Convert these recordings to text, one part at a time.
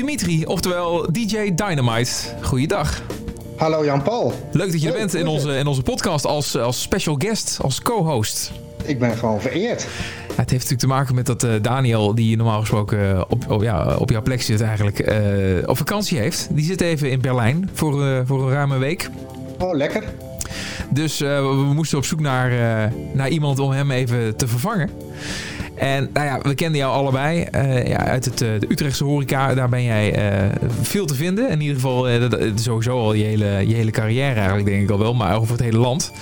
Dimitri, oftewel DJ Dynamite. Goeiedag. Hallo Jan-Paul. Leuk dat je er bent in onze, in onze podcast als, als special guest, als co-host. Ik ben gewoon vereerd. Ja, het heeft natuurlijk te maken met dat uh, Daniel, die normaal gesproken op, op, ja, op jouw plek zit eigenlijk, uh, op vakantie heeft. Die zit even in Berlijn voor, uh, voor een ruime week. Oh, lekker. Dus we moesten op zoek naar, naar iemand om hem even te vervangen. En nou ja, we kenden jou allebei uh, ja, uit het, de Utrechtse horeca. Daar ben jij veel te vinden. In ieder geval sowieso al je hele, je hele carrière eigenlijk denk ik al wel. Maar over het hele land.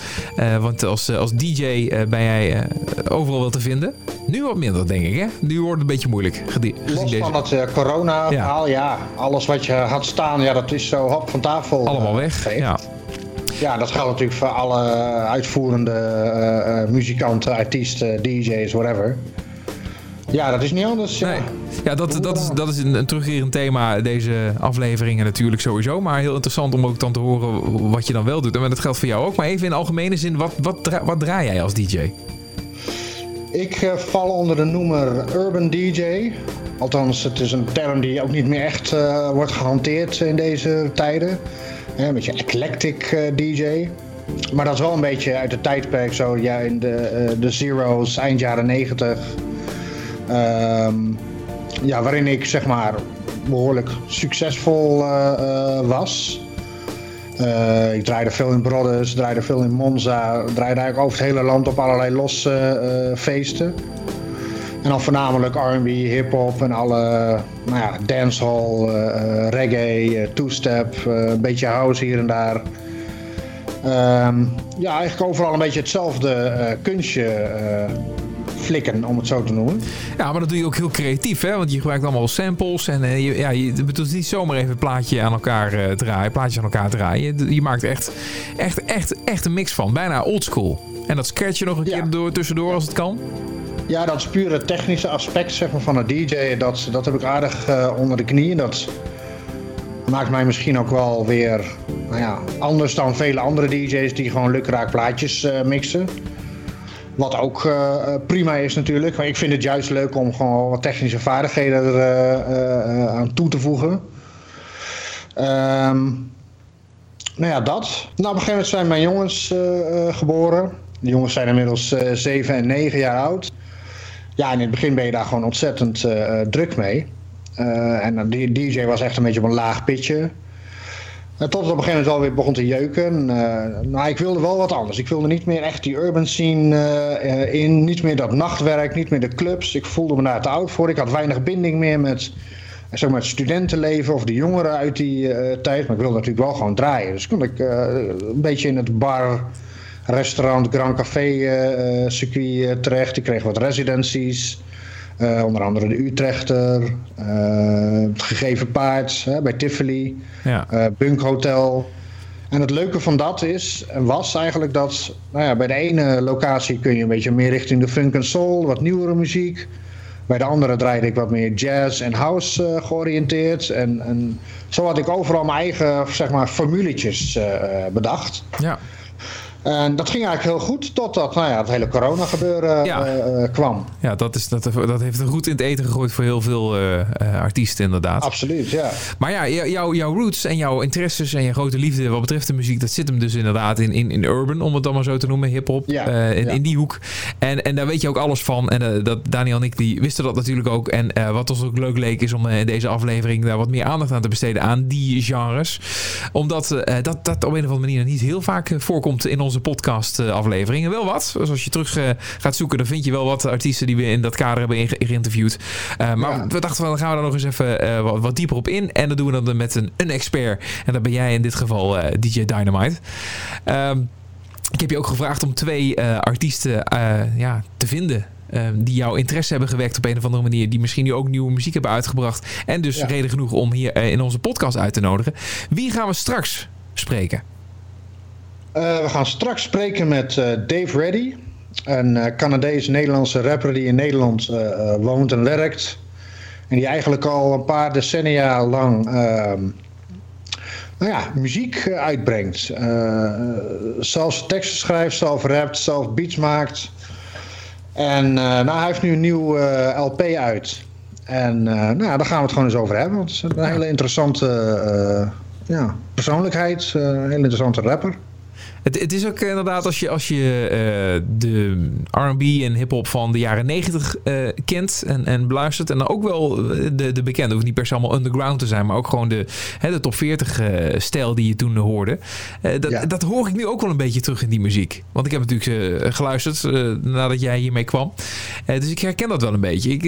want als, als DJ ben jij overal wel te vinden. Nu wat minder denk ik hè. Nu wordt het een beetje moeilijk. Los van het corona-verhaal, ja. ja. Alles wat je had staan, ja, dat is zo hop van tafel. Allemaal weg, ja. Ja, dat geldt natuurlijk voor alle uitvoerende uh, uh, muzikanten, artiesten, DJ's, whatever. Ja, dat is niet anders. Nee. Ja, dat, dat is, dat is een, een terugkerend thema deze afleveringen natuurlijk sowieso. Maar heel interessant om ook dan te horen wat je dan wel doet. En dat geldt voor jou ook. Maar even in algemene zin, wat, wat, dra wat draai jij als DJ? Ik uh, val onder de noemer Urban DJ. Althans, het is een term die ook niet meer echt uh, wordt gehanteerd in deze tijden. Een beetje eclectic uh, DJ. Maar dat is wel een beetje uit het tijdperk zo. Ja, in de, de Zero's, eind jaren 90. Um, ja, waarin ik zeg maar behoorlijk succesvol uh, was. ik draaide veel in Brothers, draaide veel in Monza. Draaide eigenlijk over het hele land op allerlei losse feesten. En dan voornamelijk R&B, hip-hop en alle nou ja, dancehall, reggae, two-step, een beetje house hier en daar. Um, ja, eigenlijk overal een beetje hetzelfde kunstje flikken, om het zo te noemen. Ja, maar dat doe je ook heel creatief, hè? Want je gebruikt allemaal samples en je, ja, je bedoelt niet zomaar even een plaatje aan elkaar draaien, plaatjes aan elkaar draaien. Je, je maakt echt, echt, echt, echt een mix van, bijna oldschool. En dat scratch je nog een ja. keer door, tussendoor als het kan. Ja, dat is puur het technische aspect zeg maar, van een DJ. Dat, dat heb ik aardig uh, onder de knie. Dat maakt mij misschien ook wel weer nou ja, anders dan vele andere DJ's die gewoon lukraak plaatjes uh, mixen. Wat ook uh, prima is natuurlijk. Maar ik vind het juist leuk om gewoon wat technische vaardigheden er aan toe te voegen. Um, nou ja, dat. Nou, op een gegeven moment zijn mijn jongens geboren. De jongens zijn inmiddels 7 en 9 jaar oud ja, in het begin ben je daar gewoon ontzettend druk mee. En die DJ was echt een beetje op een laag pitje. Tot het op een gegeven moment wel weer begon te jeuken. nou, ik wilde wel wat anders. Ik wilde niet meer echt die urban scene in. Niet meer dat nachtwerk, niet meer de clubs. Ik voelde me daar te oud voor. Ik had weinig binding meer met, zeg maar, het studentenleven of de jongeren uit die tijd. Maar ik wilde natuurlijk wel gewoon draaien. Dus kon ik een beetje in het bar restaurant Grand Café uh, circuit uh, terecht. Ik kreeg wat residenties. Uh, onder andere de Utrechter, het Gegeven Paard bij Tivoli, ja. Bunk Hotel. En het leuke van dat is, en was eigenlijk dat nou ja, bij de ene locatie kun je een beetje meer richting de funk en soul, wat nieuwere muziek. Bij de andere draaide ik wat meer jazz en house uh, georiënteerd. En, en zo had ik overal mijn eigen zeg maar, formuletjes uh, bedacht. Ja. En dat ging eigenlijk heel goed, totdat nou ja, het hele corona gebeuren ja. uh, kwam. Ja, dat, is, dat, dat heeft een goed in het eten gegooid voor heel veel uh, artiesten inderdaad. Absoluut, ja. Maar ja, jou, jouw roots en jouw interesses en je grote liefde wat betreft de muziek... dat zit hem dus inderdaad in, in, in urban, om het dan maar zo te noemen, hip-hop. Ja, in, ja. in, die hoek. En, en daar weet je ook alles van. En dat, Daniel en ik die wisten dat natuurlijk ook. En wat ons ook leuk leek is om in deze aflevering... daar wat meer aandacht aan te besteden aan die genres. Omdat dat, dat op een of andere manier niet heel vaak voorkomt in onze podcast afleveringen. Wel wat. Dus als je terug uh, gaat zoeken, dan vind je wel wat artiesten die we in dat kader hebben geïnterviewd. Uh, maar ja. we dachten, dan gaan we daar nog eens even uh, wat, wat, dieper op in. En dat doen we dan met een, een expert. En dat ben jij in dit geval DJ Dynamite. Ehm, ik heb je ook gevraagd om twee artiesten ja, te vinden die jouw interesse hebben gewekt op een of andere manier. Die misschien nu ook nieuwe muziek hebben uitgebracht. En dus ja. reden genoeg om hier in onze podcast uit te nodigen. Wie gaan we straks spreken? Uh, we gaan straks spreken met uh, Dave Reddy. Een uh, Canadees-Nederlandse rapper die in Nederland woont en werkt. En die eigenlijk al een paar decennia lang ehm, nou ja, muziek uitbrengt. zelfs teksten schrijft, zelf rapt, zelf beats maakt. En nou, hij heeft nu een nieuw LP uit. En nou, daar gaan we het gewoon eens over hebben. Want het is een hele interessante ja, persoonlijkheid. een hele interessante rapper. Het, het, is ook inderdaad als je, als je uh, de RB en hip-hop van de jaren 90 uh, kent en, en beluistert. En dan ook wel de, de bekende, hoeft niet per se allemaal underground te zijn, maar ook gewoon de, hè, de top 40 uh, stijl die je toen hoorde. dat, ja. dat hoor ik nu ook wel een beetje terug in die muziek. Want ik heb natuurlijk geluisterd nadat jij hiermee kwam. dus ik herken dat wel een beetje. Ik,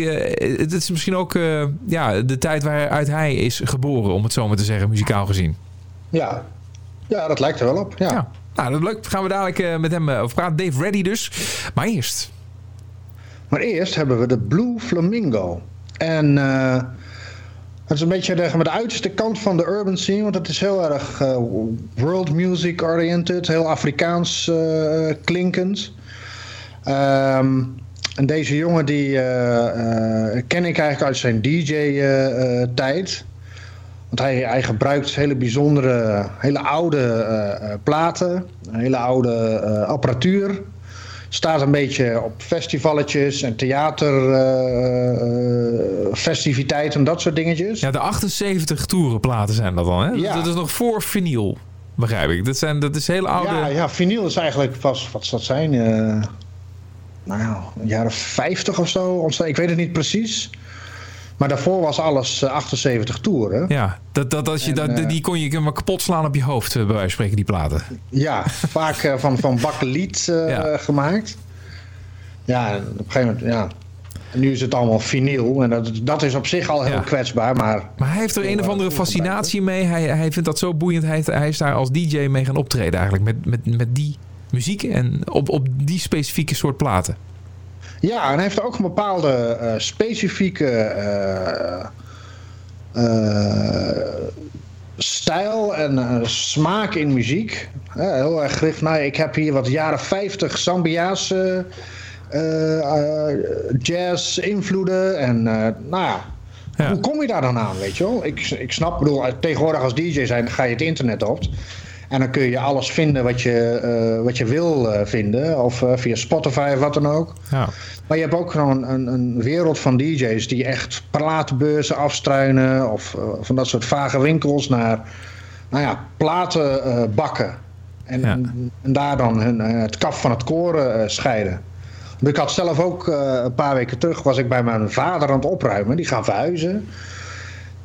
het is misschien ook ja, de tijd waaruit hij is geboren, om het zo maar te zeggen, muzikaal gezien. Ja, ja, dat lijkt er wel op. Ja. ja. Nou, dat leuk. Gaan we dadelijk uh, met hem uh, over praten. Dave Reddy dus. Maar eerst. Maar eerst hebben we de Blue Flamingo. En uh, het is een beetje de, de uiterste kant van de urban scene. Want het is heel erg world music oriented. Heel Afrikaans klinkend. Um, en deze jongen die ken ik eigenlijk uit zijn DJ-tijd. Want hij, hij gebruikt hele bijzondere, hele oude uh, platen, hele oude uh, apparatuur. Staat een beetje op festivalletjes en theaterfestiviteiten en dat soort dingetjes. Ja, de 78 toerenplaten zijn dat dan, hè? Ja. Dat is nog voor vinyl, begrijp ik. Dat, zijn, dat is hele oude... Ja, ja vinyl is eigenlijk pas, wat zal dat zijn? nou ja, jaren 50 of zo. Ik weet het niet precies. Maar daarvoor was alles 78 eh, toeren. Ja, dat, dat, als je, dat, eh, die kon je maar kapot slaan op je hoofd, eh, bij wijze van spreken, die platen. Ja, vaak van, van bakkeliet gemaakt. Ja, op een gegeven moment, ja. Nu is het allemaal vinyl. En dat, dat is op zich al heel kwetsbaar. Maar, maar hij heeft er een of andere fascinatie mee. Hij, hij vindt dat zo boeiend. Hij, hij is daar als DJ mee gaan optreden eigenlijk. Met, met, met die muziek en op, op die specifieke soort platen. Ja, en hij heeft ook een bepaalde uh, specifieke uh, stijl en smaak in muziek. heel erg gericht naar, ik heb hier wat jaren 50 Zambiaanse jazz invloeden. En nou ja, hoe kom je daar dan aan, weet je wel? Ik, ik snap, bedoel, tegenwoordig als DJ zijn, ga je het internet op. En dan kun je alles vinden wat je, uh, wat je wil uh, vinden. Of uh, via Spotify of wat dan ook. Ja. Maar je hebt ook gewoon een, een wereld van DJ's die echt platenbeurzen afstruinen. Of van dat soort vage winkels naar nou ja, platen bakken. En, ja. en, daar dan hun, het kaf van het koren scheiden. Ik had zelf ook een paar weken terug was ik bij mijn vader aan het opruimen. Die gaan verhuizen.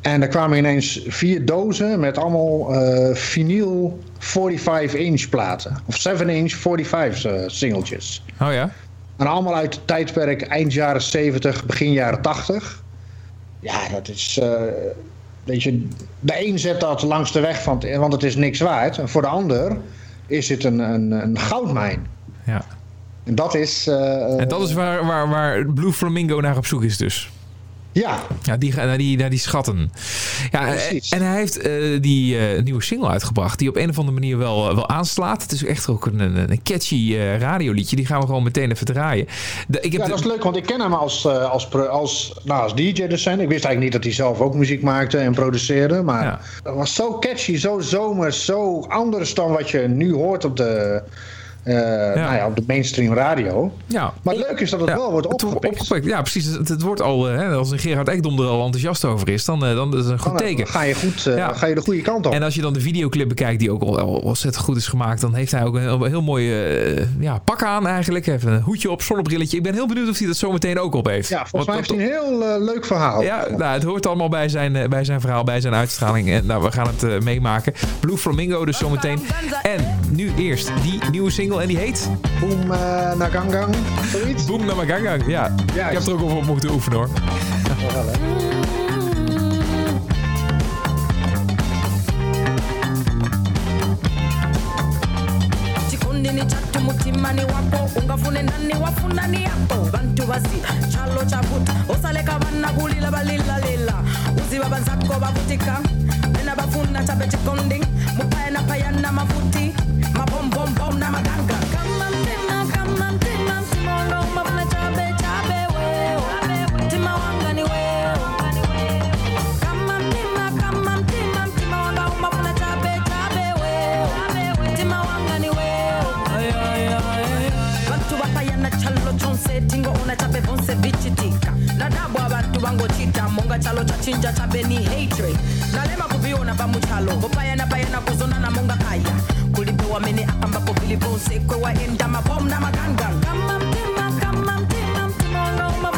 En er kwamen ineens vier dozen met allemaal uh, vinyl 45-inch platen. Of 7-inch 45 uh, singeltjes. Oh ja? En allemaal uit het tijdperk eind jaren 70, begin jaren 80. Ja, dat is... Uh, weet je, de een zet dat langs de weg, van, want het is niks waard. En voor de ander is het een, een, een goudmijn. Ja. En dat is... Uh, en dat is waar, waar, waar Blue Flamingo naar op zoek is dus? Ja. ja die, naar, die, naar die schatten. Ja, en hij heeft uh, die uh, nieuwe single uitgebracht. Die op een of andere manier wel, uh, wel aanslaat. Het is echt ook een, een, catchy radioliedje. Die gaan we gewoon meteen even draaien. De, ik heb ja, dat is leuk. Want ik ken hem als, als, als, nou, als DJ dus zijn. Ik wist eigenlijk niet dat hij zelf ook muziek maakte en produceerde. Maar ja. dat was zo catchy, zo zomers, zo anders dan wat je nu hoort op de uh, ja. Nou ja, op de mainstream radio. Ja. Maar leuk is dat het wel wordt opgepikt. Ja, precies. Het, het wordt al, uh, als een Gerard Ekdom er al enthousiast over is, dan, uh, dan is het een goed dan, teken. ga je, goed, ga je de goede kant op. En als je dan de videoclip bekijkt, die ook al, al ontzettend goed is gemaakt, dan heeft hij ook een, heel mooi ja, pak aan eigenlijk. Even een hoedje op, zonnebrilletje. Ik ben heel benieuwd of hij dat zo meteen ook op heeft. Ja, volgens mij heeft hij een heel leuk verhaal. Ja, nou, het hoort allemaal bij zijn, bij zijn verhaal, bij zijn uitstraling. En nou, we gaan het meemaken. Blue Flamingo dus zometeen. En nu eerst die nieuwe single en die heet? Boom uh, Nagangang, zoiets? Boom Namagangang, ja. ja. Ik heb er ook over moeten oefenen hoor. Wel, ni chatu mutimani wako ungafune ndani wafunani yako bantu basi chalo chavuta osaleka vana kulila balilalila uziva banzako bavutika bena bafuna chabe chikonding chachitika nadabwa abantu bangochita monga chalo chachinja chabeni hatred. Nalema kuviona pamuchalo opayana payana kuzonana monga kaya kulipewa mene ambapo viliposekwewa enda mabom na magangang. Kama mtema kama mtema mtema unauma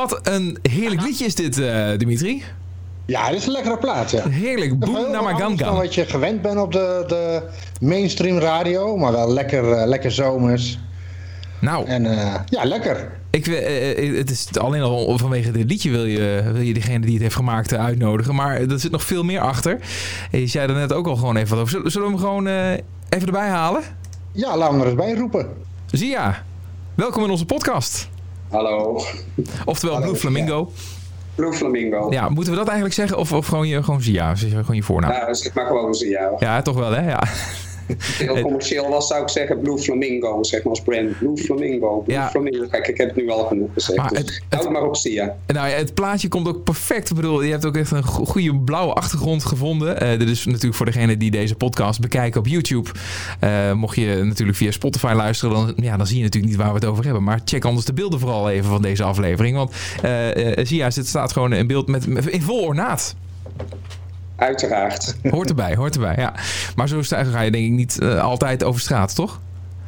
Wat een heerlijk liedje is dit, eh, Dimitri. Ja, dit is een lekkere plaat, ja. Heerlijk. Dan Namaganga. wat je gewend bent op de, de mainstream radio, maar wel lekker, eh, lekker zomers. Nou, En eh, ja, lekker. ik, eh, het is alleen al vanwege dit liedje wil je, wil je degene die het heeft gemaakt uitnodigen. Maar er zit nog veel meer achter. Je zei er net ook al gewoon even wat over. Zullen, we hem gewoon even erbij halen? Ja, laten we er eens bij roepen. Zia, welkom in onze podcast. Hallo, Oftewel Hallo, Blue Flamingo. Blue Flamingo. Ja, moeten we dat eigenlijk zeggen? Of, of gewoon, je, gewoon Zia? Gewoon je voornaam? Nou, zeg maar gewoon zo, ja. Ja, toch wel hè? Ja. Heel commercieel was, zou ik zeggen Blue Flamingo, zeg maar als brand. Blue Flamingo, Blue Ja. Flamingo. Kijk, ik heb het nu al genoeg gezegd, Maar dus het- houd het maar op Sia. Nou ja, het plaatje komt ook perfect. Ik bedoel, je hebt ook echt een go- goede blauwe achtergrond gevonden. Eh dit is natuurlijk voor degene die deze podcast bekijken op YouTube. Eh, mocht je natuurlijk via Spotify luisteren, dan, ja, dan zie je natuurlijk niet waar we het over hebben. Maar check anders de beelden vooral even van deze aflevering. Want eh eh, zie je, het staat gewoon in beeld met, met- in vol ornaat. Uiteraard. Hoort erbij, hoort erbij, ja. Maar zo ga je denk ik niet eh, altijd over straat, toch?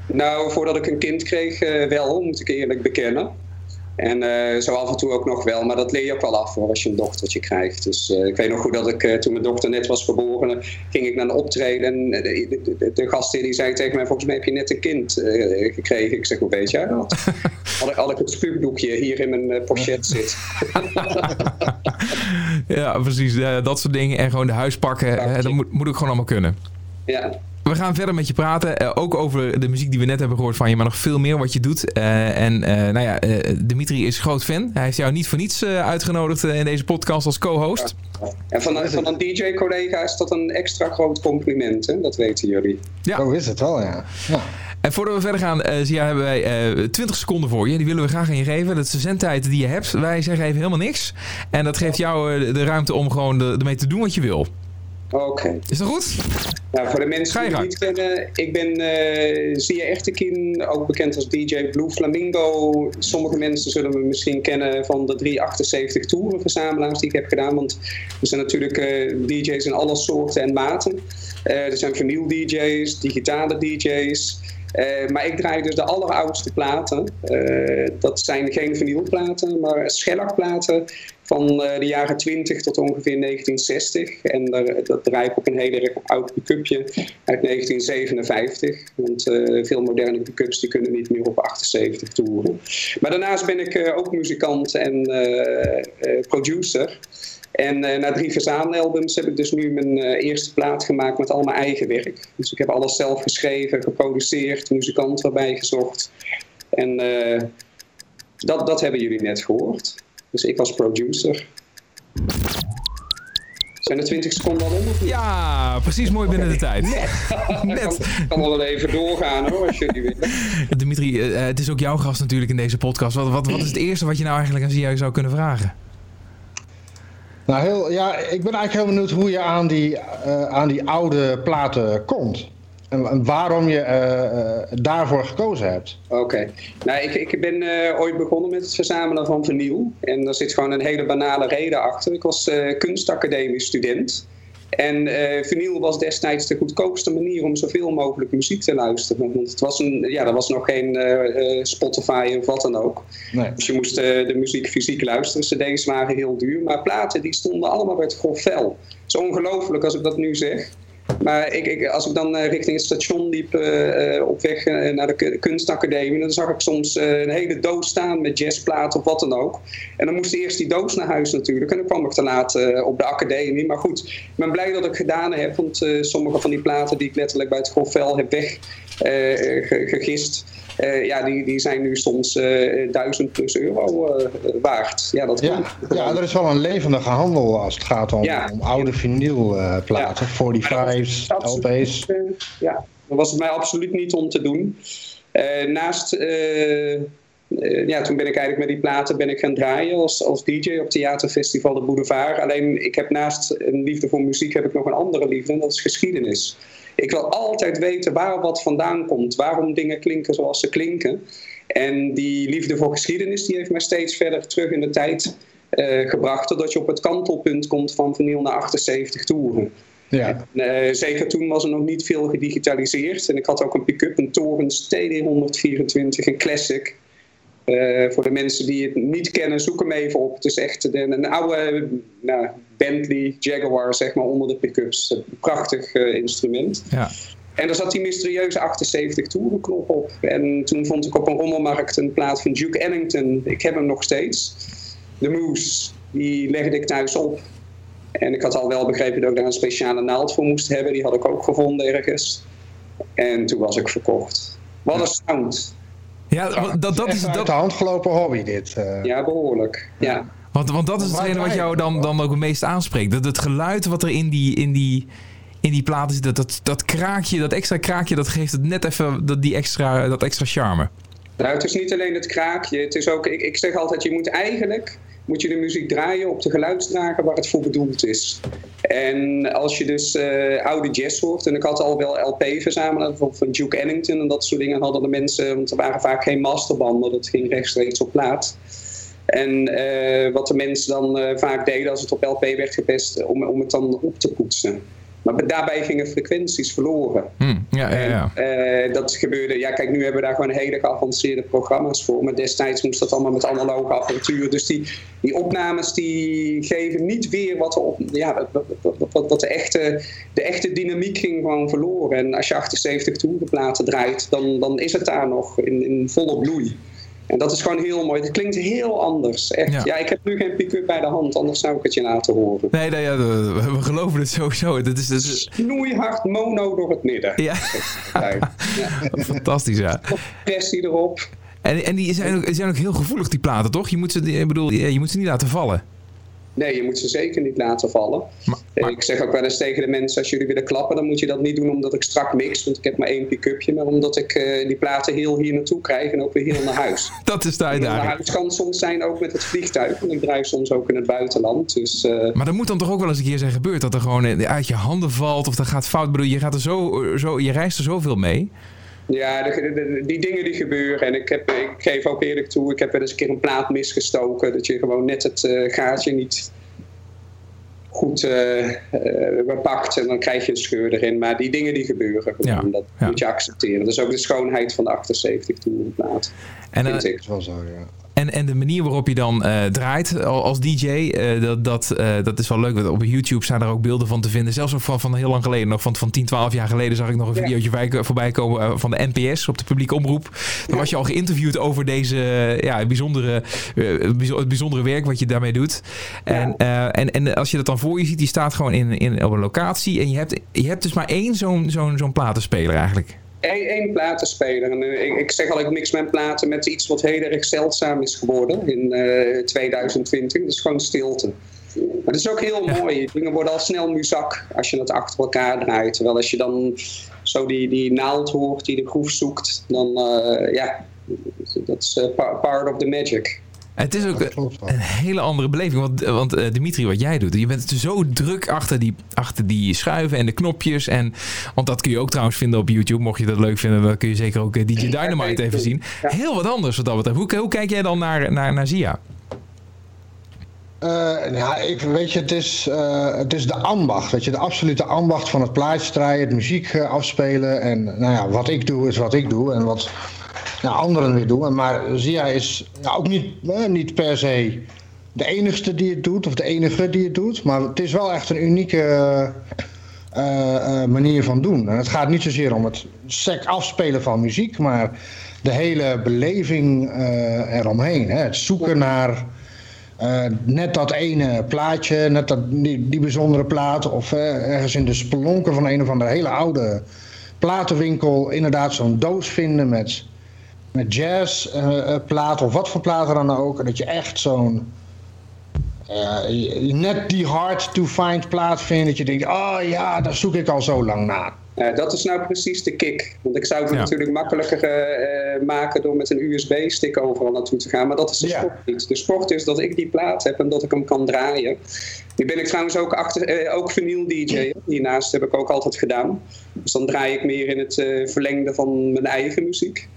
Nou, voordat ik een kind kreeg, eh, wel, moet ik eerlijk bekennen. En eh, zo af en toe ook nog wel, maar dat leer je ook wel af hoor, als je een dochtertje krijgt. Dus ik weet nog goed dat ik toen mijn dochter net was geboren, ging ik naar een optreden. En de, de, de, gastheer die zei tegen mij, volgens mij heb je net een kind gekregen. Ik zeg, hoe weet jij dat? had, ik, had ik het spuugdoekje hier in mijn eh, pochet zit. Ja, precies. dat soort dingen. En gewoon de huis pakken. dat moet, moet ook gewoon allemaal kunnen. ja, We gaan verder met je praten. eh, ook over de muziek die we net hebben gehoord van je, maar nog veel meer wat je doet. Eh, en eh, nou ja, eh, Dimitri is groot fan. Hij heeft jou niet voor niets eh, uitgenodigd in deze podcast als co-host. en van, een- van een DJ-collega is dat een extra groot compliment, hè? dat weten jullie. Ja. Zo is het wel, ja. ja. En voordat we verder gaan, eh Zia, hebben wij eh 20 seconden voor je. Die willen we graag aan je geven. Dat is de zendtijd die je hebt. Wij zeggen even helemaal niks. En dat geeft jou eh, de ruimte om gewoon de- ermee te doen wat je wil. Oké. Is dat goed? Nou, voor de mensen die het niet kennen, ik ben uh, Zia Echterkin, ook bekend als DJ Blue Flamingo. Sommige mensen zullen me misschien kennen van de 378 toeren verzamelaars die ik heb gedaan. Want er zijn natuurlijk uh, DJ's in alle soorten en maten. Uh, er zijn vinyl DJ's, digitale DJ's. Uh, maar ik draai dus de alleroudste platen. Uh, dat zijn geen vinylplaten, maar schellakplaten van uh, de jaren 20 tot ongeveer 1960. En daar, dat draai ik op een hele oud pick-upje uit 1957. Want veel moderne pick-ups die kunnen niet meer op 78 toeren. Maar daarnaast ben ik ook muzikant en producer. En uh, na drie verzamelalbums heb ik dus nu mijn uh, eerste plaat gemaakt met al mijn eigen werk. Dus ik heb alles zelf geschreven, geproduceerd, muzikanten erbij gezocht. En uh, dat, dat hebben jullie net gehoord. Dus ik was producer. Zijn er 20 seconden al om? Ja, precies mooi binnen de tijd. Net. Net. Ik kan wel even doorgaan hoor, als jullie willen. Dimitri, het is ook jouw gast natuurlijk in deze podcast. Wat, wat, wat is het eerste wat je nou eigenlijk aan Zia zou kunnen vragen? Nou, heel, ja, ik ben eigenlijk heel benieuwd hoe je aan die, uh, aan die oude platen komt. En, waarom je uh, daarvoor gekozen hebt. Oké. Nou, ik, ik ben ooit begonnen met het verzamelen van vinyl. En daar zit gewoon een hele banale reden achter. Ik was kunstacademie student. En uh, vinyl was destijds de goedkoopste manier om zoveel mogelijk muziek te luisteren. Want het was een, ja, er was nog geen uh, Spotify of wat dan ook. Nee. Dus je moest uh, de muziek fysiek luisteren. CD's waren heel duur. Maar platen die stonden allemaal bij het grof vel. Het is ongelooflijk als ik dat nu zeg. Maar ik, ik, als ik dan uh, richting het station liep uh, op weg naar de kunstacademie, dan zag ik soms een hele doos staan met jazzplaten of wat dan ook. En dan moest eerst die doos naar huis natuurlijk. En dan kwam ik te laat op de academie. Maar goed, ik ben blij dat ik gedaan heb. Want sommige van die platen die ik letterlijk bij het grofvel heb weggegist. Uh, ja, die, die zijn nu soms uh, duizend plus euro uh, waard. Ja, dat ja, ja, er is wel een levendige handel als het gaat om, ja. om oude vinylplaten, ja. 45's, LP's. ja, dat was het mij absoluut niet om te doen. naast, ja, toen ben ik eigenlijk met die platen ben ik gaan draaien als, als DJ op Theaterfestival de Boulevard. Alleen ik heb naast een liefde voor muziek heb ik nog een andere liefde en dat is geschiedenis. Ik wil altijd weten waar wat vandaan komt, waarom dingen klinken zoals ze klinken. En die liefde voor geschiedenis die heeft mij steeds verder terug in de tijd uh, gebracht, totdat je op het kantelpunt komt van vinyl naar 78 toeren. Ja. En, uh, zeker toen was er nog niet veel gedigitaliseerd. En ik had ook een pick-up, een Torrens TD124, een classic. Uh, voor de mensen die het niet kennen, zoek hem even op. Het is echt een, een oude nou, Bentley Jaguar zeg maar, onder de pick-ups. Een prachtig uh, instrument. Ja. En daar zat die mysterieuze 78 toeren knop op. En toen vond ik op een rommelmarkt een plaat van Duke Ellington. Ik heb hem nog steeds. De Moose. Die legde ik thuis op. En ik had al wel begrepen dat ik daar een speciale naald voor moest hebben. Die had ik ook gevonden ergens. En toen was ik verkocht. Wat een sound. Ja, dat, dat is... Dat... Uit de hand gelopen hobby dit. Uh... Ja, behoorlijk. Ja. Want, want dat is hetgene wat jou dan, dan ook het meest aanspreekt. Dat het geluid wat er in die, in die, in die platen zit, dat, dat, dat kraakje, dat extra kraakje, dat geeft het net even dat, die extra, dat extra charme. Nou, het is niet alleen het kraakje. Het is ook, ik, ik zeg altijd, je moet eigenlijk moet je de muziek draaien op de geluidsdrager waar het voor bedoeld is. En als je dus uh, oude jazz hoort, en ik had al wel LP verzamelen van, van Duke Ellington en dat soort dingen hadden de mensen, want er waren vaak geen masterbanden, dat ging rechtstreeks op plaat. En uh, wat de mensen dan uh, vaak deden als het op LP werd gepest, om, om het dan op te poetsen. Maar daarbij gingen frequenties verloren. Hmm, ja, ja, ja. En, uh, dat gebeurde, ja kijk, nu hebben we daar gewoon hele geavanceerde programma's voor. Maar destijds moest dat allemaal met analoge apparatuur. Dus die, die opnames die geven niet weer wat, op, ja, wat, wat, wat, de, echte, de echte dynamiek ging gewoon verloren. En als je 78 toerenplaten draait, dan, dan is het daar nog in, in volle bloei. En dat is gewoon heel mooi. Het klinkt heel anders. Echt. Ja. ik heb nu geen pick-up bij de hand, anders zou ik het je laten horen. Nee, nee ja, we, geloven het sowieso. Dat is, dat is... Snoeihard mono door het midden. Ja. ja. Fantastisch, ja. Pressie erop. En, en die zijn ook, zijn ook heel gevoelig, die platen, toch? Je moet ze, ik bedoel, je moet ze niet laten vallen. Nee, je moet ze zeker niet laten vallen. Ik zeg ook wel eens tegen de mensen, als jullie willen klappen, dan moet je dat niet doen omdat ik strak mix, want ik heb maar één pick-upje, maar omdat ik uh, die platen heel hier naartoe krijg en ook weer heel naar huis. dat is de uitdaging. Naar huis kan soms zijn ook met het vliegtuig, want ik draai soms ook in het buitenland. Dus, uh... Maar er moet dan toch ook wel eens een keer zijn gebeurd dat er gewoon uit je handen valt of dat gaat fout. Ik bedoel, je, gaat er zo, zo, je reist er zoveel mee. Ja, die dingen die gebeuren. En ik, heb, ik geef ook eerlijk toe, ik heb wel eens een keer een plaat misgestoken. Dat je gewoon net het uh, gaatje niet goed uh, bepakt en dan krijg je een scheur erin. Maar die dingen die gebeuren, gewoon, dat moet je accepteren. Dat is ook de schoonheid van de 78 toerenplaat. En, vind ik. wel zo, ja. En, en de manier waarop je dan uh, draait als DJ, uh, dat, dat, uh, dat is wel leuk. Want op YouTube staan er ook beelden van te vinden. Zelfs van, van heel lang geleden, nog van, van 10, 12 jaar geleden, zag ik nog een ja. videootje voorbij komen van de NPS op de publieke omroep. Dan was je al geïnterviewd over deze ja, bijzondere, het bijzondere werk wat je daarmee doet. En, en, en als je dat dan voor je ziet, die staat gewoon in, in, op een locatie. En je hebt, je hebt dus maar één zo'n zo'n zo'n platenspeler eigenlijk één platenspeler. En, uh, ik, ik, zeg al, ik mix mijn platen met iets wat heel erg zeldzaam is geworden in uh, eh, 2020. Dat is gewoon stilte. Maar het is ook heel mooi. Dingen worden al snel muzak als je het achter elkaar draait. Terwijl als je dan zo die, die naald hoort die de groef zoekt, dan uh, ja, dat is part of the magic. Het is ook een hele andere beleving. Want, want uh, Dimitri, wat jij doet, je bent zo druk achter die, achter die schuiven en de knopjes. En, want dat kun je ook trouwens vinden op YouTube. Mocht je dat leuk vinden, dan kun je zeker ook eh, DJ Dynamite even zien. Heel wat anders wat dat betreft. Hoe, hoe kijk jij dan naar, naar, naar Zia? Uh, ja, ik, weet je, het is, uh, het is de ambacht. Weet je, de absolute ambacht van het plaatje draaien, het muziek afspelen. En nou ja, wat ik doe is wat ik doe. En wat nou, anderen weer doen. Maar Zia is nou, ook niet, eh, niet per se de enigste die het doet, of de enige die het doet. Maar het is wel echt een unieke uh, manier van doen. En het gaat niet zozeer om het sec afspelen van muziek, maar de hele beleving eromheen. Hè. Het zoeken naar net dat ene plaatje, net dat, die, die bijzondere plaat, of ergens in de spelonken van een of andere hele oude platenwinkel inderdaad zo'n doos vinden met met jazz uh, platen of wat voor platen dan ook. En dat je echt zo'n uh, net die hard to find plaat vindt. Dat je denkt, oh ja, daar zoek ik al zo lang naar. Uh, dat is nou precies de kick. Want ik zou het natuurlijk makkelijker uh, maken door met een USB-stick overal naartoe te gaan. Maar dat is de sport niet. De sport is dat ik die plaat heb en dat ik hem kan draaien. Nu ben ik trouwens ook, achter, ook vinyl DJ. Hiernaast heb ik ook altijd gedaan. Dus dan draai ik meer in het verlengde van mijn eigen muziek.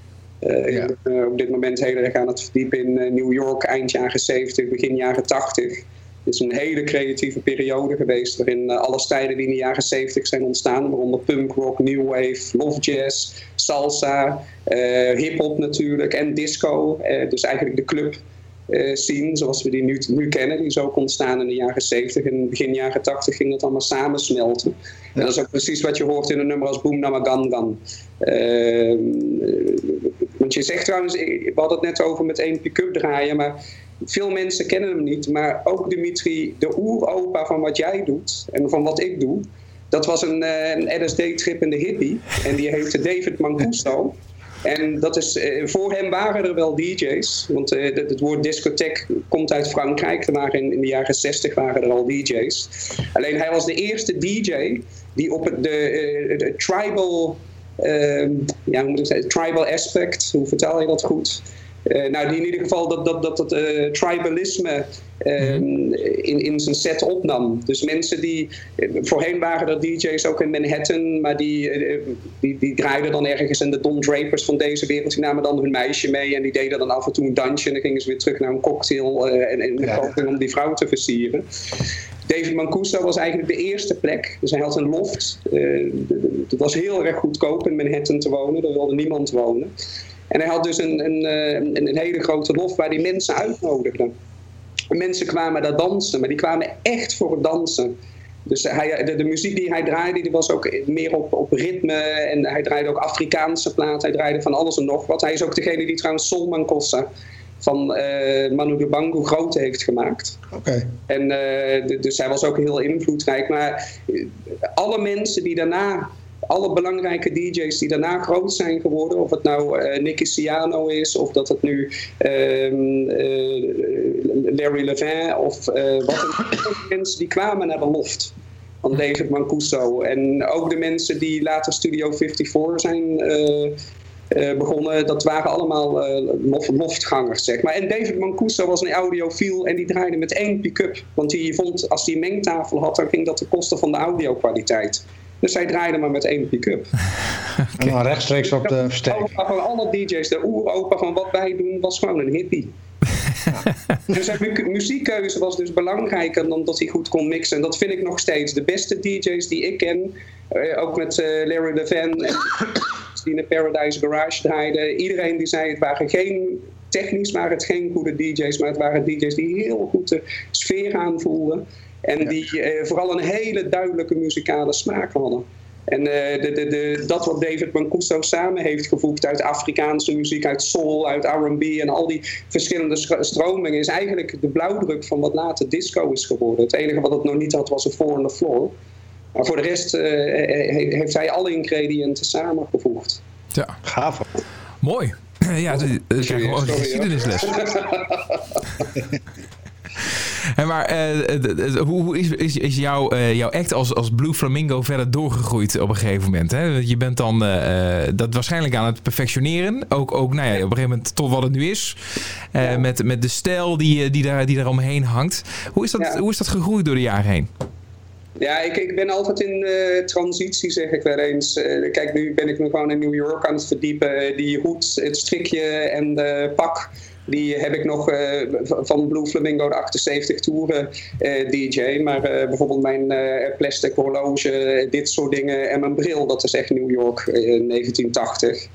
Uh, ja. uh, op dit moment heel erg aan het verdiepen in uh, New York eind jaren 70, begin jaren 80. Het is een hele creatieve periode geweest waarin alle stijlen die in de jaren 70 zijn ontstaan, waaronder punk rock, new wave, love jazz, salsa, hip-hop natuurlijk en disco. dus eigenlijk de club uh, scene zoals we die nu, kennen. Die is ook ontstaan in de jaren 70 en begin jaren 80 ging dat allemaal samensmelten. En dat is ook precies wat je hoort in een nummer als Boom Namagangan. Uh, want je zegt trouwens, we hadden het net over met één pick-up draaien, maar veel mensen kennen hem niet. Maar ook Dimitri, de oeropa van wat jij doet en van wat ik doe, dat was een, een LSD-trip in de hippie. En die heette David Mancuso. En dat is, eh, voor hem waren er wel DJ's. Want uh, het, woord discotheek komt uit Frankrijk. Waren in, de jaren 60 waren er al DJ's. Alleen hij was de eerste DJ die op de, uh, de tribal, uh, ja, hoe moet ik zeggen, tribal aspect, hoe vertel je dat goed? Uh, nou, die in ieder geval dat, dat, dat, dat uh, tribalisme uh, in, in zijn set opnam. Dus mensen die, voorheen waren er DJ's ook in Manhattan, maar die, die, die draaiden dan ergens en de Don Drapers van deze wereld, die namen dan hun meisje mee en die deden dan af en toe een dansje en dan gingen ze weer terug naar een cocktail en, en ja. om die vrouw te versieren. David Mancuso was eigenlijk de eerste plek. Dus hij had een loft. het was heel erg goedkoop in Manhattan te wonen. Daar wilde niemand wonen. En hij had dus een, een, een, een hele grote lof waar hij mensen uitnodigde. mensen kwamen daar dansen, maar die kwamen echt voor het dansen. Dus hij, de, de, muziek die hij draaide, die was ook meer op, op ritme. En hij draaide ook Afrikaanse platen. Hij draaide van alles en nog wat. Hij is ook degene die trouwens Solman Kossa van uh, Manu de Bango groot heeft gemaakt. Oké. En uh, dus hij was ook heel invloedrijk. Maar alle mensen die daarna alle belangrijke DJ's die daarna groot zijn geworden, of het nou uh, Nicky Ciano is, of dat het nu ehm, Larry Levin of wat dan mensen die kwamen naar de loft van David Mancuso. En ook de mensen die later Studio 54 zijn begonnen, dat waren allemaal loftgangers, zeg maar. En David Mancuso was een audiofiel en die draaide met één pick-up. Want die vond, als hij een mengtafel had, dan ging dat de kosten van de audio-kwaliteit. Dus hij draaide maar met één pick-up. En dan rechtstreeks op de versterker. Van alle DJ's, de oeropa van wat wij doen, was gewoon een hippie. dus zijn muziekkeuze was dus belangrijker dan dat hij goed kon mixen. En dat vind ik nog steeds. De beste DJ's die ik ken, uh, ook met uh, Larry Levan en die in de Paradise Garage draaiden. Iedereen die zei het waren geen, technisch waren het geen goede DJ's, maar het waren DJ's die heel goed de sfeer aanvoelden. En die eh, vooral een hele duidelijke muzikale smaak hadden. En uh, de, de, de, dat wat David Mancuso samen heeft gevoegd uit Afrikaanse muziek, uit soul, uit R&B en al die verschillende stromingen, is eigenlijk de blauwdruk van wat later disco is geworden. Het enige wat het nog niet had was een four on the floor. Maar voor de rest uh, heeft hij alle ingrediënten samengevoegd. Ja, gaaf. Mooi. Ja, dat is een geschiedenisles. En maar uh, hoe is, is, is jouw, uh, jouw act als, als Blue Flamingo verder doorgegroeid op een gegeven moment? Hè? Je bent dan uh, dat waarschijnlijk aan het perfectioneren. Ook, ook nou ja, op een gegeven moment tot wat het nu is. Ja. met, met de stijl die, die, daar, die daar omheen hangt. Hoe is, dat, ja. hoe is dat gegroeid door de jaren heen? Ja, ik, ik ben altijd in transitie, zeg ik wel eens. Kijk, nu ben ik me gewoon in New York aan het verdiepen. Die hoed, het strikje en de pak, die heb ik nog uh, van Blue Flamingo de 78 toeren DJ. Maar bijvoorbeeld mijn plastic horloge, dit soort dingen en mijn bril, dat is echt New York 1980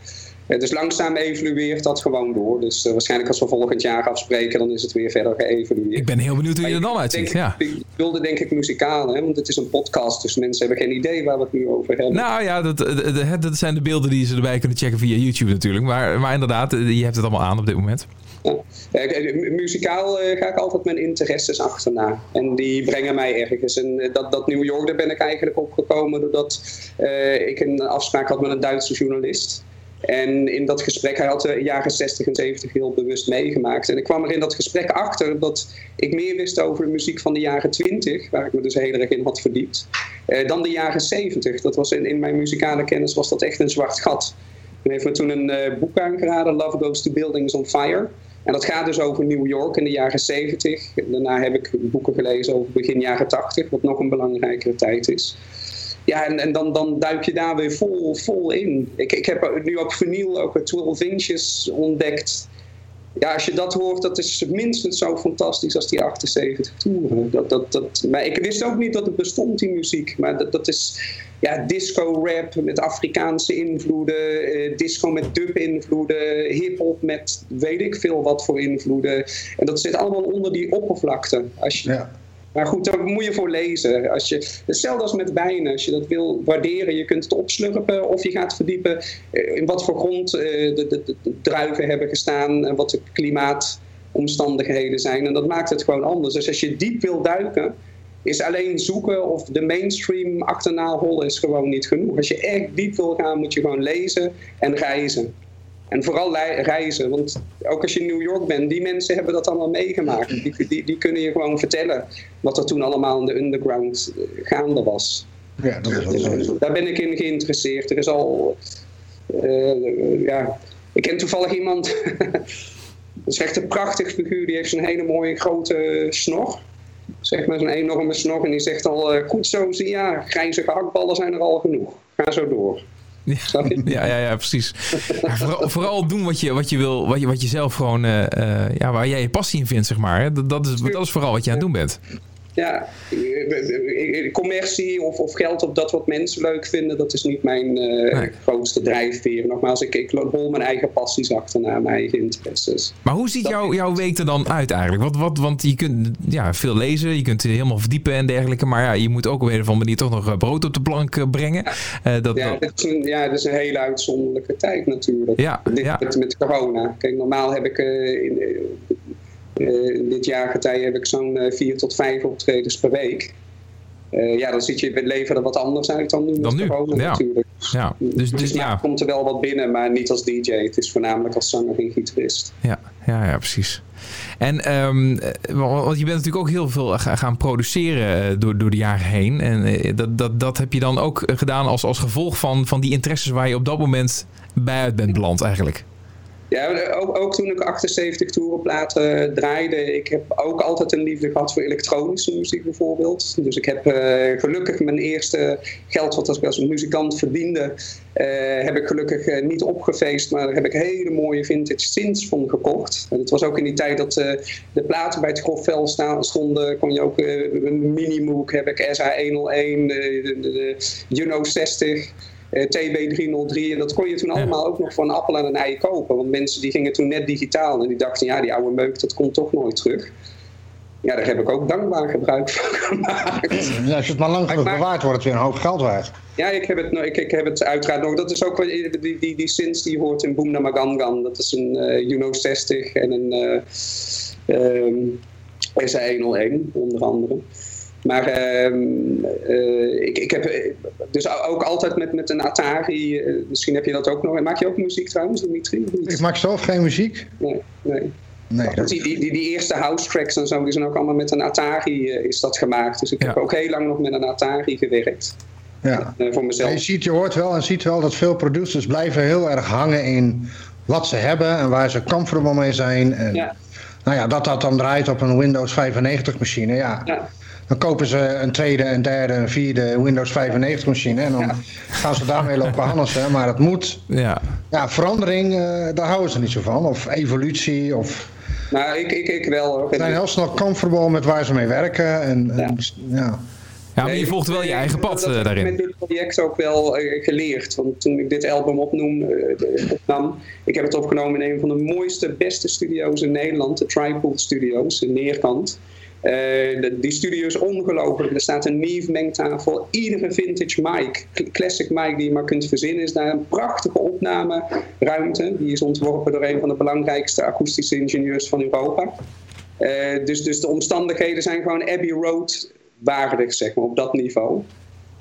dus langzaam evolueert dat gewoon door. Dus uh, waarschijnlijk als we volgend jaar afspreken, dan is het weer verder geëvolueerd. Ik ben heel benieuwd hoe je er dan uitziet. Ja. Ik, ik wilde denk ik muzikaal, hè, want het is een podcast, dus mensen hebben geen idee waar we het nu over hebben. Nou ja, dat, dat, dat zijn de beelden die ze erbij kunnen checken via YouTube natuurlijk. Maar, maar inderdaad, je hebt het allemaal aan op dit moment. Ja. Muzikaal uh, ga ik altijd mijn interesses achterna. En die brengen mij ergens. En dat, dat New York, daar ben ik eigenlijk opgekomen doordat uh, ik een afspraak had met een Duitse journalist. En in dat gesprek, hij had de jaren 60 en 70 heel bewust meegemaakt. En ik kwam er in dat gesprek achter dat ik meer wist over de muziek van de jaren 20, waar ik me dus heel erg in had verdiept, eh, dan de jaren 70. Dat was in, in mijn muzikale kennis was dat echt een zwart gat. En heeft me toen een boek aangeraden, Love Goes to Buildings on Fire. En dat gaat dus over New York in de jaren 70. Daarna heb ik boeken gelezen over begin jaren 80, wat nog een belangrijkere tijd is. Ja, en, en dan, dan duik je daar weer vol, vol in. Ik, ik heb nu op vinyl ook 12 inches ontdekt. Ja, als je dat hoort, dat is minstens zo fantastisch als die 78 toeren. Dat, dat, dat, maar ik wist ook niet dat het bestond, die muziek. Maar dat, dat is ja, disco-rap met Afrikaanse invloeden, eh, disco met dub-invloeden, hip-hop met weet ik veel wat voor invloeden. En dat zit allemaal onder die oppervlakte. Als je, ja. Maar goed, daar moet je voor lezen. Als je, hetzelfde als met wijnen. Als je dat wil waarderen, je kunt het opslurpen of je gaat verdiepen eh, in wat voor grond eh, de, de, de druiven hebben gestaan en wat de klimaatomstandigheden zijn. En dat maakt het gewoon anders. Dus als je diep wil duiken, is alleen zoeken of de mainstream achterna hollen is gewoon niet genoeg. Als je echt diep wil gaan, moet je gewoon lezen en reizen. En vooral reizen, want ook als je in New York bent, die mensen hebben dat allemaal meegemaakt. Die, die, die kunnen je gewoon vertellen wat er toen allemaal in de underground eh, gaande was. Ja, dat is wel zo. Daar ben ik in geïnteresseerd. Er is al, uh, ja, ik ken toevallig iemand, dat is echt een prachtig figuur, die heeft zo'n hele mooie grote snor. Zeg maar zo'n enorme snor en die zegt al, uh, goed zo, zie ja, grijze gehaktballen zijn er al genoeg. Ga zo door. Ja, ja, ja, ja, precies. vooral, vooral, doen wat je, wat je wil, wat je, wat je zelf gewoon, uh, uh, ja, waar jij je passie in vindt, zeg maar. Dat, dat, is, dat is vooral wat je aan het doen bent ja, commercie of, of geld op dat wat mensen leuk vinden, dat is niet mijn uh, grootste drijfveer. Nogmaals, ik, ik hol mijn eigen passies achterna, mijn eigen interesses. Maar hoe ziet jouw, jouw week er dan uit eigenlijk? Wat, wat, want je kunt ja, veel lezen, je kunt helemaal verdiepen en dergelijke, maar ja, je moet ook op een of andere manier toch nog eh, brood op de plank eh, brengen. Uh, dat, ja, dat is een, ja, dat is een hele uitzonderlijke tijd natuurlijk. Ja, Dit, ja. Met, met corona. Kijk, normaal heb ik uh, in, in dit jaargetij heb ik zo'n uh, vier tot vijf optredens per week. Uh, ja, dan ziet je het leven er wat anders uit dan nu. Dan nu, corona, ja. natuurlijk. Ja, dus, dus, ja. komt er wel wat binnen, maar niet als DJ. Het is voornamelijk als zanger en gitarist. Ja, ja, ja precies. En um, want je bent natuurlijk ook heel veel gaan produceren door, door de jaren heen. En dat, dat, dat heb je dan ook gedaan als, als gevolg van, van die interesses waar je op dat moment bij uit bent beland eigenlijk. Ja, ook, ook, toen ik 78 toerenplaten draaide, ik heb ook altijd een liefde gehad voor elektronische muziek bijvoorbeeld. Dus ik heb uh, gelukkig mijn eerste geld wat ik als muzikant verdiende, uh, heb ik gelukkig niet opgefeest, maar daar heb ik hele mooie vintage synths van gekocht. En het was ook in die tijd dat de platen bij het grofvel stonden, kon je ook een Minimoog, heb ik SA101, de, de, de Juno 60... Eh, TB303. En dat kon je toen allemaal ook nog voor een appel en een ei kopen. Want mensen die gingen toen net digitaal en die dachten, ja, die oude meuk, dat komt toch nooit terug. Ja, daar heb ik ook dankbaar gebruik van gemaakt. Ja, als je het maar lang genoeg bewaart, wordt het weer een hoop geld waard. Ja, ik heb het, ik, ik heb het uiteraard nog. Dat is ook die, die, die, die sins die je hoort in Boom Namagangan. Dat is een uh, Juno 60 en een uh, um, SA101 onder andere. Maar ehm, eh, ik, ik heb dus ook altijd met, met een Atari, eh, misschien heb je dat ook nog. Maak je ook muziek trouwens, Dimitri? Ik maak zelf geen muziek. Nee, nee. Nee, dat... die, die, die, eerste house tracks en zo, die zijn ook allemaal met een Atari uh, is dat gemaakt. Dus ik heb ook heel lang nog met een Atari gewerkt. Ja. Uh, voor mezelf. je, ziet, je hoort wel en ziet wel dat veel producers blijven heel erg hangen in wat ze hebben en waar ze comfortable mee zijn. En, ja. Nou ja, dat dat dan draait op een Windows 95 machine, ja. Dan kopen ze een tweede, een derde, een vierde Windows 95 machine. En dan gaan ze daarmee lopen handelen. Maar het moet. Ja, ja verandering, uh, daar houden ze niet zo van. Of evolutie. Of... Nou, ik, ik, ik wel. Ze zijn heel snel comfortable met waar ze mee werken. En, ja. ja. Ja, maar je volgt wel je eigen pad daarin. Ik heb met dit project ook wel uh, geleerd. Want toen ik dit album opnoem, opnam, ik heb het opgenomen in een van de mooiste, beste studio's in Nederland, de Tripod Studios in Neerkant. Uh, die studio is ongelooflijk. Er staat een Neve mengtafel. Iedere vintage mic, classic mic die je maar kunt verzinnen, is daar een prachtige opnameruimte. Die is ontworpen door een van de belangrijkste akoestische ingenieurs van Europa. Uh, dus, dus de omstandigheden zijn gewoon Abbey Road waardig, zeg maar, op dat niveau.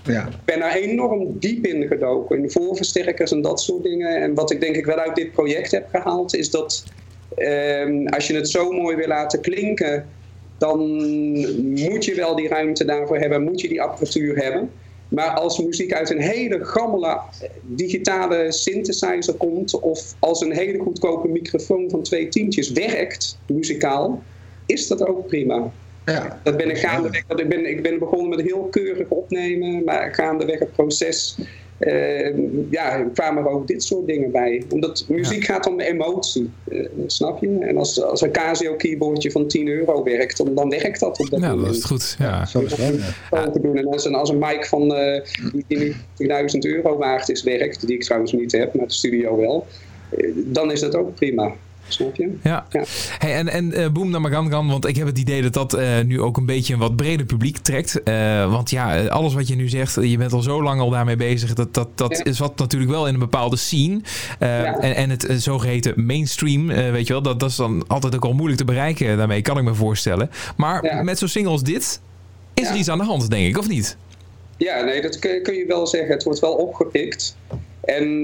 Ja. Ik ben daar enorm diep in gedoken, in voorversterkers en dat soort dingen. En wat ik denk ik wel uit dit project heb gehaald, is dat um, als je het zo mooi wil laten klinken dan moet je wel die ruimte daarvoor hebben, moet je die apparatuur hebben. Maar als muziek uit een hele gammele digitale synthesizer komt, of als een hele goedkope microfoon van twee tientjes werkt, muzikaal, is dat ook prima. Ja. Dat ben ik gaandeweg. Ik ben, ik ben begonnen met heel keurig opnemen, maar gaandeweg het proces uh, ja, kwamen er ook dit soort dingen bij. Omdat muziek gaat om emotie, uh, snap je? En als, als een Casio keyboardje van 10 euro werkt, dan, dan werkt dat op dat ja, moment. dat is goed. Ja. Zo is het ja. Doen. En als een, als een mic van uh, die 10.000 euro waard is werkt, die ik trouwens niet heb, maar de studio wel, dan is dat ook prima. Snap je? Ja. Hey, en en uh, Boom Namagangan, want ik heb het idee dat dat uh, nu ook een beetje een wat breder publiek trekt. Uh, want ja, alles wat je nu zegt, je bent al zo lang al daarmee bezig. Dat, dat, dat is wat natuurlijk wel in een bepaalde scene. Ja. En, en het zogeheten mainstream, weet je wel, dat, dat is dan altijd ook al moeilijk te bereiken daarmee, kan ik me voorstellen. Maar met zo'n single als dit, is er iets aan de hand, denk ik, of niet? Ja, nee, dat kun je wel zeggen. Het wordt wel opgepikt. En,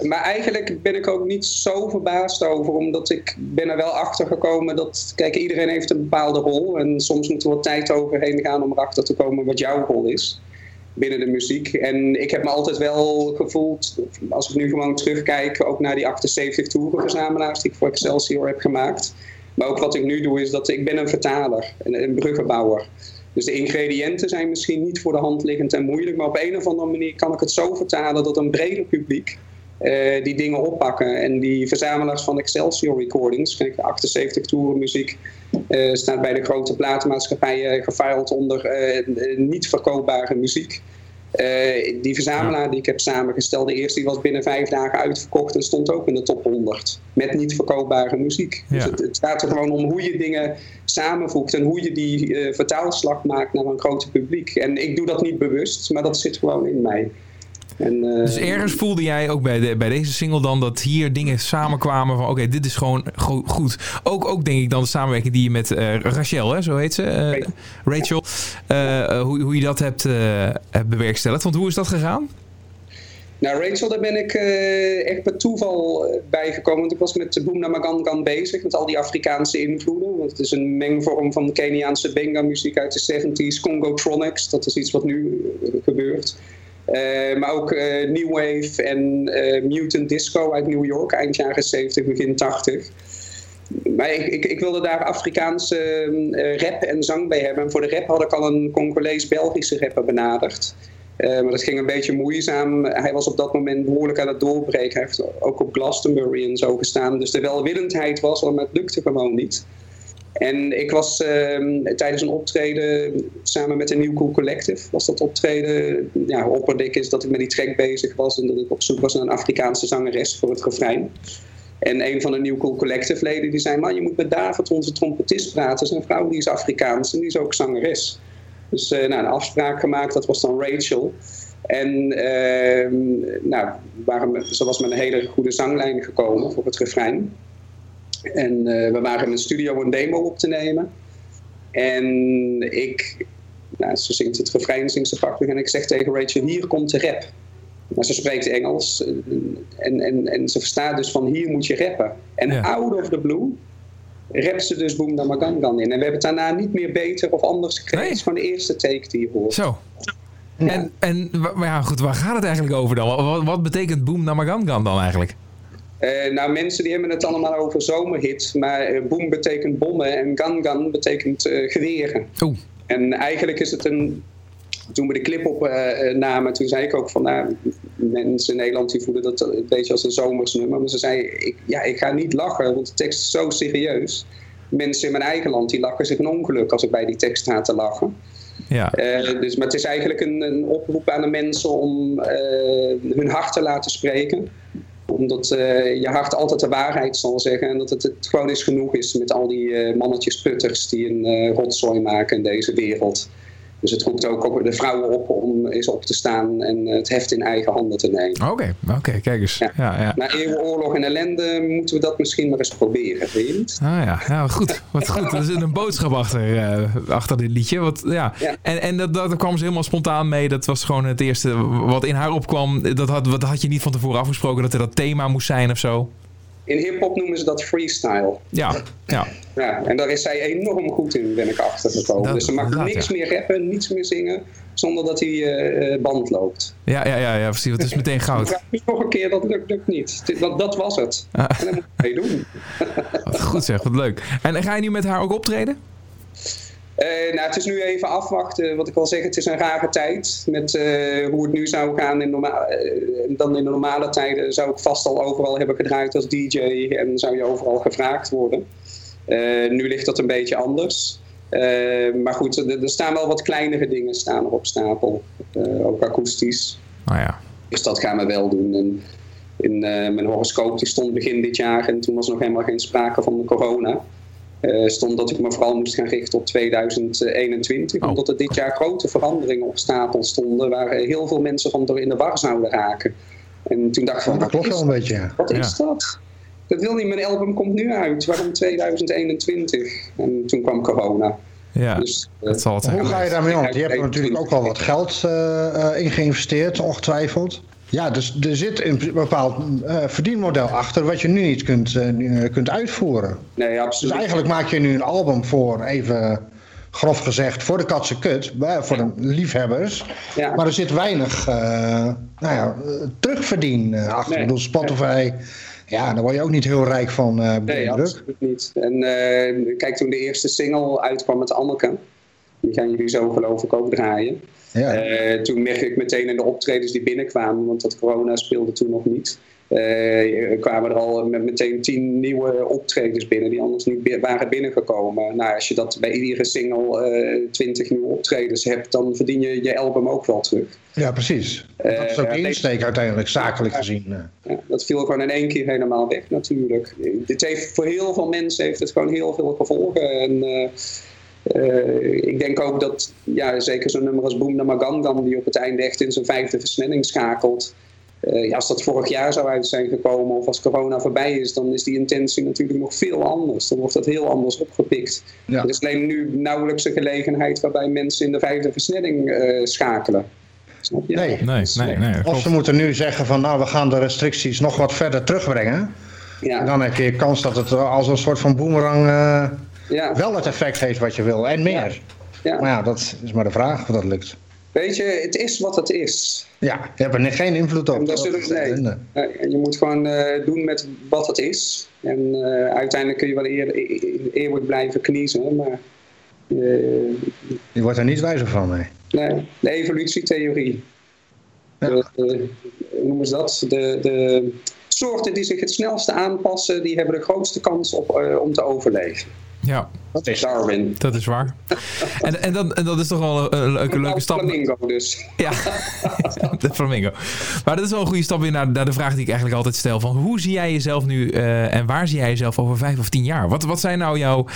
maar eigenlijk ben ik ook niet zo verbaasd over, omdat ik ben er wel achter gekomen dat, kijk, iedereen heeft een bepaalde rol. En soms moet er wat tijd overheen gaan om erachter te komen wat jouw rol is binnen de muziek. En ik heb me altijd wel gevoeld, als ik nu gewoon terugkijk, ook naar die 78 toerenverzamelaars die ik voor Excelsior heb gemaakt. Maar ook wat ik nu doe, is dat ik ben een vertaler, een, een bruggenbouwer. Dus de ingrediënten zijn misschien niet voor de hand liggend en moeilijk, maar op een of andere manier kan ik het zo vertalen dat een breder publiek uh, die dingen oppakken. En die verzamelaars van Excelsior Recordings, kijk, de 78 toeren muziek, uh, staat bij de grote platenmaatschappijen gefiled onder uh, niet verkoopbare muziek. Uh, die verzamelaar die ik heb samengesteld, de eerste die was binnen vijf dagen uitverkocht en stond ook in de top 100. Met niet verkoopbare muziek. Dus het, het, gaat er gewoon om hoe je dingen samenvoegt en hoe je die uh, vertaalslag maakt naar een groter publiek. En ik doe dat niet bewust, maar dat zit gewoon in mij. En, uh, dus ergens voelde jij ook bij, de, bij deze single dan dat hier dingen samenkwamen van oké, dit is gewoon goed. Ook, ook denk ik dan de samenwerking die je met uh, Rachel, hè, zo heet ze, uh, Rachel, hoe, hoe je dat hebt, hebt bewerkstelligd. Want hoe is dat gegaan? Nou, Rachel, daar ben ik uh, echt per toeval eh, bijgekomen. Want ik was met Boom Namagangan bezig, met al die Afrikaanse invloeden. Want het is een mengvorm van Keniaanse benga-muziek uit de 70s, Congo-tronics. Dat is iets wat nu uh, gebeurt. maar ook New Wave en Mutant Disco uit New York, eind jaren 70, begin 80 maar ik, ik, ik, wilde daar Afrikaanse rap en zang bij hebben. En voor de rap had ik al een Congolees-Belgische rapper benaderd. Eh, maar dat ging een beetje moeizaam. Hij was op dat moment behoorlijk aan het doorbreken. Hij heeft ook op Glastonbury en zo gestaan. Dus de welwillendheid was er, maar het lukte gewoon niet. En ik was ehm, tijdens een optreden samen met een New Cool Collective, was dat optreden, ja, opperdik is dat ik met die track bezig was en dat ik op zoek was naar een Afrikaanse zangeres voor het refrein. En een van de New Cool Collective leden die zei, man je moet met David, onze trompetist praten. Zijn vrouw die is Afrikaans en die is ook zangeres. Dus uh, nou, een afspraak gemaakt, dat was dan Rachel. En ehm, nou, waren, ze was met een hele goede zanglijn gekomen voor het refrein. En eh, we waren in een studio een demo op te nemen. En ik, nou, ze zingt het refrein, zingt ze prachtig. En ik zeg tegen Rachel, hier komt de rap. Maar ze spreekt Engels en, en, en ze verstaat dus van hier moet je rappen. En out of the blue rapt ze dus Boom Damagangan in. En we hebben het daarna niet meer beter of anders gekregen. Nee. Het is gewoon de eerste take die je hoort. Zo. En, en maar ja, goed, waar gaat het eigenlijk over dan? Wat, wat betekent Boom Namagangan dan eigenlijk? Uh, nou, mensen die hebben het allemaal over zomerhit. Maar uh, boom betekent bommen en gangan betekent uh, geweren. Oeh. En eigenlijk is het een toen we de clip opnamen, toen zei ik ook van nou, mensen in Nederland die voelen dat een beetje als een zomersnummer. Maar ze zei, ik, ja, ik ga niet lachen, want de tekst is zo serieus. Mensen in mijn eigen land die lachen zich een ongeluk als ik bij die tekst sta te lachen. Ja. Uh, dus, maar het is eigenlijk een, een oproep aan de mensen om uh, hun hart te laten spreken. Omdat uh, je hart altijd de waarheid zal zeggen. En dat het, het gewoon is genoeg is met al die mannetjes putters die een rotzooi maken in deze wereld. Dus het roept ook de vrouwen op om eens op te staan en het heft in eigen handen te nemen. Oké, oké, kijk eens. Ja. Ja, Na eeuwenoorlog en ellende moeten we dat misschien maar eens proberen, weet je niet? Ah ja, ja goed. Wat goed. Er zit een boodschap achter, uh, achter dit liedje. Wat, ja. En, en dat, dat kwam ze helemaal spontaan mee. Dat was gewoon het eerste wat in haar opkwam. Dat had, wat had je niet van tevoren afgesproken dat er dat thema moest zijn of zo? In hip-hop noemen ze dat freestyle. Ja, ja. ja. En daar is zij enorm goed in, ben ik achtergekomen. dus ze mag niks meer rappen, niets meer zingen, zonder dat hij uh, band loopt. Ja, ja, ja, ja, precies. Het is meteen goud. Nog een keer, dat lukt, lukt niet. Dat, dat was het. Ah. En dat moet je doen. Wat goed zeg, wat leuk. En ga je nu met haar ook optreden? Uh, nou, het is nu even afwachten. Wat ik al zeg, het is een rare tijd. Met uh, hoe het nu zou gaan. In uh, dan in de normale tijden zou ik vast al overal hebben gedraaid als DJ. En zou je overal gevraagd worden. nu ligt dat een beetje anders. maar goed, er, er, staan wel wat kleinere dingen staan er op stapel. ook akoestisch. Oh ja. Dus dat gaan we wel doen. En in mijn horoscoop die stond begin dit jaar. En toen was nog helemaal geen sprake van de corona. Uh, stond dat ik me vooral moest gaan richten op 2021. Omdat er dit jaar grote veranderingen op stapel stonden. Waar heel veel mensen van door in de war zouden raken. En toen dacht ik van, dat klopt wel een beetje. Wat is dat? Dat wil niet, mijn album komt nu uit. Waarom 2021? En toen kwam corona. Ja, dus, uh, zal het Hoe ga je daarmee om? Je hebt er natuurlijk ook wel wat geld uh, in geïnvesteerd, ongetwijfeld. Ja, dus er zit een bepaald uh, verdienmodel achter wat je nu niet kunt, uh, kunt uitvoeren. Nee, absoluut. Dus eigenlijk maak je nu een album voor, even grof gezegd, voor de katse kut, voor de liefhebbers. Ja. Maar er zit weinig uh, nou ja, terugverdien achter. Nee. Ik bedoel, Spotify, ja, daar word je ook niet heel rijk van. nee, absoluut niet. En kijk, toen de eerste single uitkwam met Anneke, die gaan jullie zo geloof ik ook draaien. Ja. Uh, toen merkte ik meteen in de optredens die binnenkwamen, want dat corona speelde toen nog niet. Uh, kwamen er al met meteen tien nieuwe optredens binnen die anders niet waren binnengekomen. Nou, als je dat bij iedere single uh, twintig nieuwe optredens hebt, dan verdien je je album ook wel terug. Ja, precies. Dat is ook de insteek uiteindelijk, zakelijk gezien. Ja, dat viel gewoon in één keer helemaal weg natuurlijk. Dit heeft, voor heel veel mensen heeft het gewoon heel veel gevolgen. En, uh, ik denk ook dat, ja, zeker zo'n nummer als Boom Namagangan, die op het einde echt in zijn vijfde versnelling schakelt. Uh, ja, als dat vorig jaar zou uit zijn gekomen of als corona voorbij is, dan is die intentie natuurlijk nog veel anders. Dan wordt dat heel anders opgepikt. Er is alleen nu nauwelijks een gelegenheid waarbij mensen in de vijfde versnelling uh, schakelen. Snap je? Nee. Nee, nee, nee. Of ze moeten nu zeggen van nou we gaan de restricties nog wat verder terugbrengen. Ja. Dan heb je kans dat het als een soort van boemerang uh, ja. wel het effect heeft wat je wil en meer. Ja. Maar ja, dat is maar de vraag of dat lukt. Weet je, het is wat het is. Ja, je hebt er geen invloed op. En, dat zullen, nee. en je moet gewoon uh, doen met wat het is. En uh, uiteindelijk kun je wel eer, eeuwig blijven kniezen, maar... Uh, je wordt er niet wijzer van, nee. Nee, de evolutietheorie. Ja. De, de, hoe noemen ze dat? De, de soorten die zich het snelste aanpassen, die hebben de grootste kans op, om te overleven. Ja, dat is Darwin. Dat is waar. en, en, dat, en dat is toch wel een, leuke, leuke stap. flamingo dus. Ja, de flamingo. Maar dat is wel een goede stap weer naar, naar de vraag die ik eigenlijk altijd stel. Van hoe zie jij jezelf nu uh, en waar zie jij jezelf over vijf of tien jaar? Wat, wat zijn nou jouw,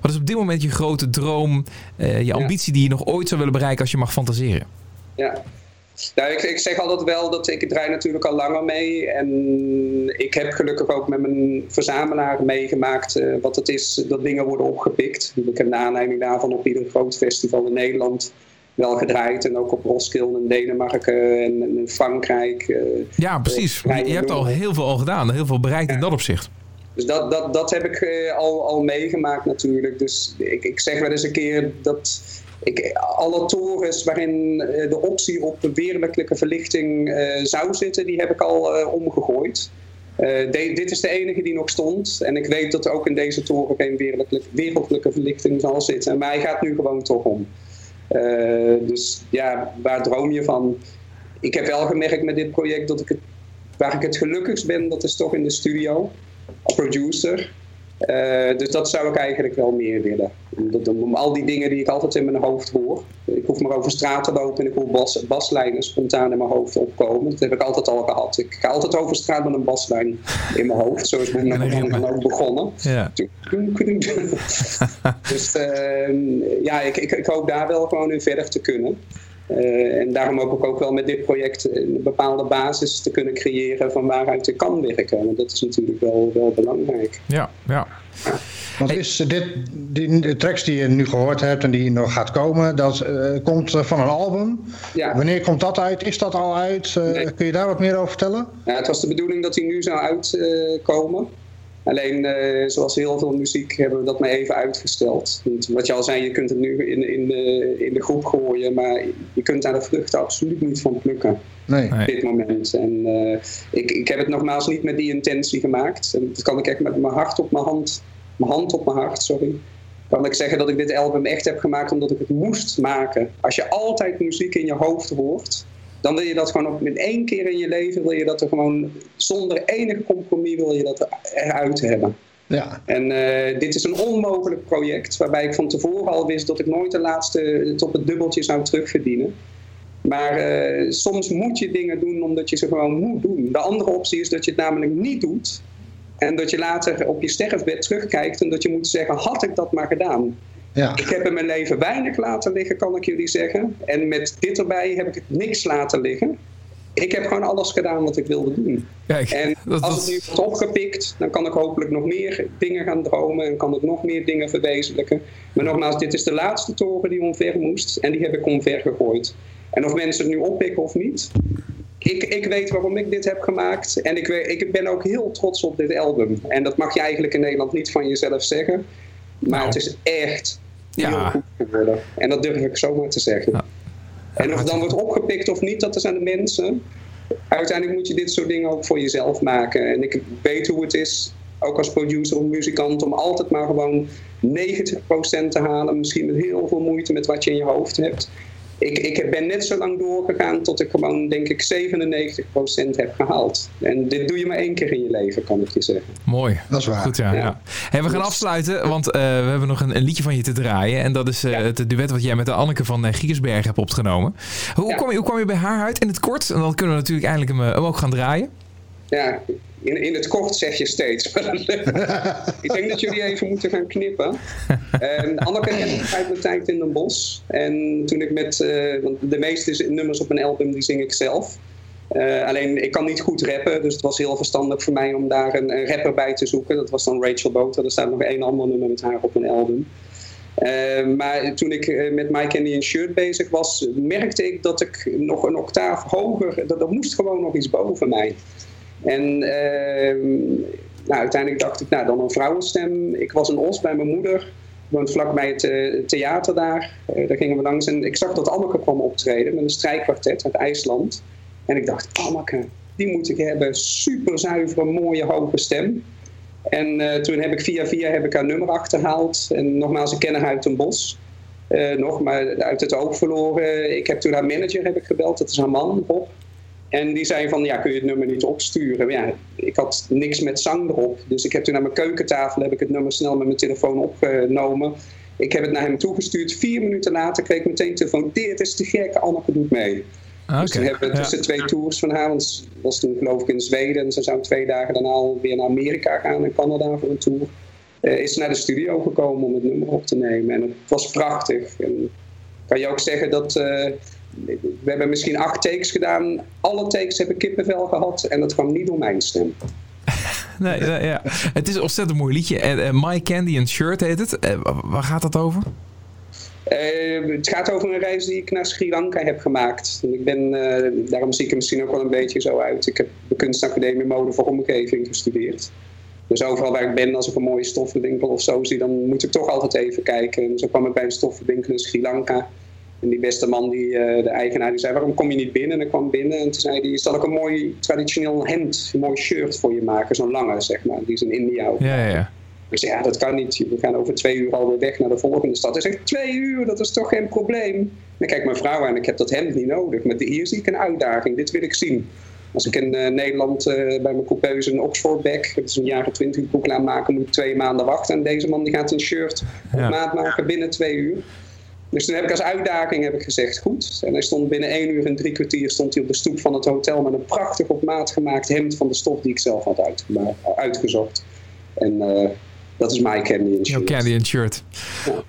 wat is op dit moment je grote droom, uh, je ambitie ja. die je nog ooit zou willen bereiken als je mag fantaseren? Ja, nou, ik, ik, zeg altijd wel dat ik draai natuurlijk al langer mee. En ik heb gelukkig ook met mijn verzamelaar meegemaakt uh, wat het is dat dingen worden opgepikt. Ik heb naar aanleiding daarvan op ieder groot festival in Nederland wel gedraaid. En ook op Roskilde in Denemarken en, in Frankrijk. Uh, ja, precies. Je, je hebt al heel veel al gedaan. Heel veel bereikt ja. in dat opzicht. Dus dat, dat, dat heb ik al, al meegemaakt natuurlijk. Dus ik, ik zeg wel eens een keer dat ik, alle torens waarin de optie op wereldlijke verlichting uh, zou zitten, die heb ik al uh, omgegooid. De, dit is de enige die nog stond. En ik weet dat er ook in deze toren geen wereldlijke, verlichting zal zitten. Maar hij gaat nu gewoon toch om. dus ja, waar droom je van? Ik heb wel gemerkt met dit project dat ik het, waar ik het gelukkigst ben, dat is toch in de studio. Als producer. Dus dat zou ik eigenlijk wel meer willen. Om, om, al die dingen die ik altijd in mijn hoofd hoor. Ik hoef maar over straat te lopen en ik hoor bas, baslijnen spontaan in mijn hoofd opkomen. Dat heb ik altijd al gehad. Ik ga altijd over straat met een baslijn in mijn hoofd. Zo is mijn dan ook begonnen. Ja. dus uh, ja, ik, ik, ik hoop daar wel gewoon in verder te kunnen. Uh, en daarom hoop ik ook wel met dit project een bepaalde basis te kunnen creëren van waaruit ik kan werken. Want dat is natuurlijk wel, wel belangrijk. Ja, ja. Want is dit, die, de tracks die je nu gehoord hebt en die nog gaat komen, dat uh, komt van een album. Ja. Wanneer komt dat uit? Is dat al uit? Uh, nee. Kun je daar wat meer over vertellen? Ja, het was de bedoeling dat hij nu zou uitkomen. Alleen, uh, zoals heel veel muziek, hebben we dat maar even uitgesteld. Want wat je al zei, je kunt het nu in, in, de, in de groep gooien, maar je kunt daar de vruchten absoluut niet van plukken. Nee. Op dit moment. En uh, ik, ik heb het nogmaals niet met die intentie gemaakt. En dat kan ik echt met mijn hart op mijn hand, mijn hand op mijn hart, sorry. Kan ik zeggen dat ik dit album echt heb gemaakt omdat ik het moest maken. Als je altijd muziek in je hoofd hoort, dan wil je dat gewoon op, met één keer in je leven wil je dat er gewoon zonder enig compromis wil je dat eruit hebben. Ja. En uh, dit is een onmogelijk project waarbij ik van tevoren al wist dat ik nooit de laatste op het dubbeltje zou terugverdienen. Maar uh, soms moet je dingen doen omdat je ze gewoon moet doen. De andere optie is dat je het namelijk niet doet. En dat je later op je sterfbed terugkijkt en dat je moet zeggen, had ik dat maar gedaan. Ja. Ik heb in mijn leven weinig laten liggen, kan ik jullie zeggen. En met dit erbij heb ik niks laten liggen. Ik heb gewoon alles gedaan wat ik wilde doen. Kijk, en dat, als het nu wordt opgepikt, dan kan ik hopelijk nog meer dingen gaan dromen en kan ik nog meer dingen verwezenlijken. Maar nogmaals, dit is de laatste toren die omver moest en die heb ik omver gegooid. En of mensen het nu oppikken of niet, ik, ik weet waarom ik dit heb gemaakt. En ik, ik ben ook heel trots op dit album. En dat mag je eigenlijk in Nederland niet van jezelf zeggen. Maar Nou. het is echt heel Ja. goed geworden. En dat durf ik zomaar te zeggen. Ja. En of het dan wordt opgepikt of niet, dat is aan de mensen. Uiteindelijk moet je dit soort dingen ook voor jezelf maken. En ik weet hoe het is, ook als producer of muzikant, om altijd maar gewoon 90% te halen. Misschien met heel veel moeite met wat je in je hoofd hebt. Ik, ik ben net zo lang doorgegaan tot ik gewoon, denk ik, 97% heb gehaald. En dit doe je maar één keer in je leven, kan ik je zeggen. Mooi. Dat is waar. Goed, ja. Ja. ja. Hey, we gaan afsluiten, want eh, we hebben nog een, een liedje van je te draaien. En dat is eh, Ja. het duet wat jij met de Anneke van uh, Giersberg hebt opgenomen. Hoe, Ja. kwam je, hoe kwam je bij haar uit in het kort? En dan kunnen we natuurlijk eindelijk hem, hem ook gaan draaien. Ja, in, in het kort zeg je steeds. ik denk dat jullie even moeten gaan knippen. En Anneke ken ik uit mijn tijd in Den Bosch. En toen ik met... eh, want de meeste nummers op een album die zing ik zelf. Eh, alleen ik kan niet goed rappen, dus het was heel verstandig voor mij om daar een, een rapper bij te zoeken. Dat was dan Rachel Boter. Er staat nog één ander nummer met haar op een album. maar toen ik met Mike Candy Shirt bezig was, merkte ik dat ik nog een octaaf hoger, dat er moest gewoon nog iets boven mij. En ehm, nou, uiteindelijk dacht ik, nou dan een vrouwenstem. Ik was een os bij mijn moeder woont vlakbij het uh, theater daar. Uh, daar gingen we langs en ik zag dat Anneke kwam optreden met een strijkkwartet uit IJsland. En ik dacht, Anneke, die moet ik hebben. Super zuivere, mooie, hoge stem. En uh, toen heb ik via via heb ik haar nummer achterhaald. En nogmaals, ik ken haar uit een bos. nog, maar uit het oog verloren. Ik heb toen haar manager heb ik gebeld, dat is haar man, Bob. En die zei van, ja, kun je het nummer niet opsturen? Ja, ik had niks met zang erop. Dus ik heb toen naar mijn keukentafel heb ik het nummer snel met mijn telefoon opgenomen. Ik heb het naar hem toegestuurd. Vier minuten later kreeg ik meteen telefoon. Dit is te gek, Anneke doet mee. Okay. Dus toen hebben we tussen twee tours van haar, want was toen geloof ik in Zweden. En ze zou twee dagen daarna alweer naar Amerika gaan en Canada voor een tour. Uh, is naar de studio gekomen om het nummer op te nemen. En het was prachtig. En kan je ook zeggen dat... Uh, we hebben misschien acht takes gedaan. Alle takes hebben kippenvel gehad en dat kwam niet door mijn stem. nee, ja. Het is een ontzettend mooi liedje. Uh, My Candy and Shirt heet het. Uh, waar gaat dat over? Uh, het gaat over een reis die ik naar Sri Lanka heb gemaakt. En ik ben, daarom zie ik er misschien ook wel een beetje zo uit. Ik heb de kunstacademie mode voor omgeving gestudeerd. Dus overal waar ik ben, als ik een mooie stoffenwinkel of zo zie, dan moet ik toch altijd even kijken. En zo kwam ik bij een stoffenwinkel in Sri Lanka. En die beste man, die, uh, de eigenaar, die zei, waarom kom je niet binnen? En ik kwam binnen en toen zei hij, zal ik een mooi traditioneel hemd, een mooi shirt voor je maken, zo'n lange, zeg maar. Die is in India ook. Ja, ja, ja. Ik zei, ja, dat kan niet. We gaan over twee uur alweer weg naar de volgende stad. Hij zegt, twee uur, dat is toch geen probleem? Dan kijk mijn vrouw aan, ik heb dat hemd niet nodig. Maar hier zie ik een uitdaging, dit wil ik zien. Als ik in uh, Nederland uh, bij mijn coupeuse een Oxford bag, dat is een jaren twintig boek maken, moet ik twee maanden wachten. En deze man die gaat een shirt op maat maken binnen twee uur. Dus toen heb ik als uitdaging heb ik gezegd, goed. En hij stond binnen één uur en drie kwartier stond hij op de stoep van het hotel met een prachtig op maat gemaakt hemd van de stof die ik zelf had uitgezocht. En uh, dat is My Candy and Shirt. Jouw Candy and Shirt.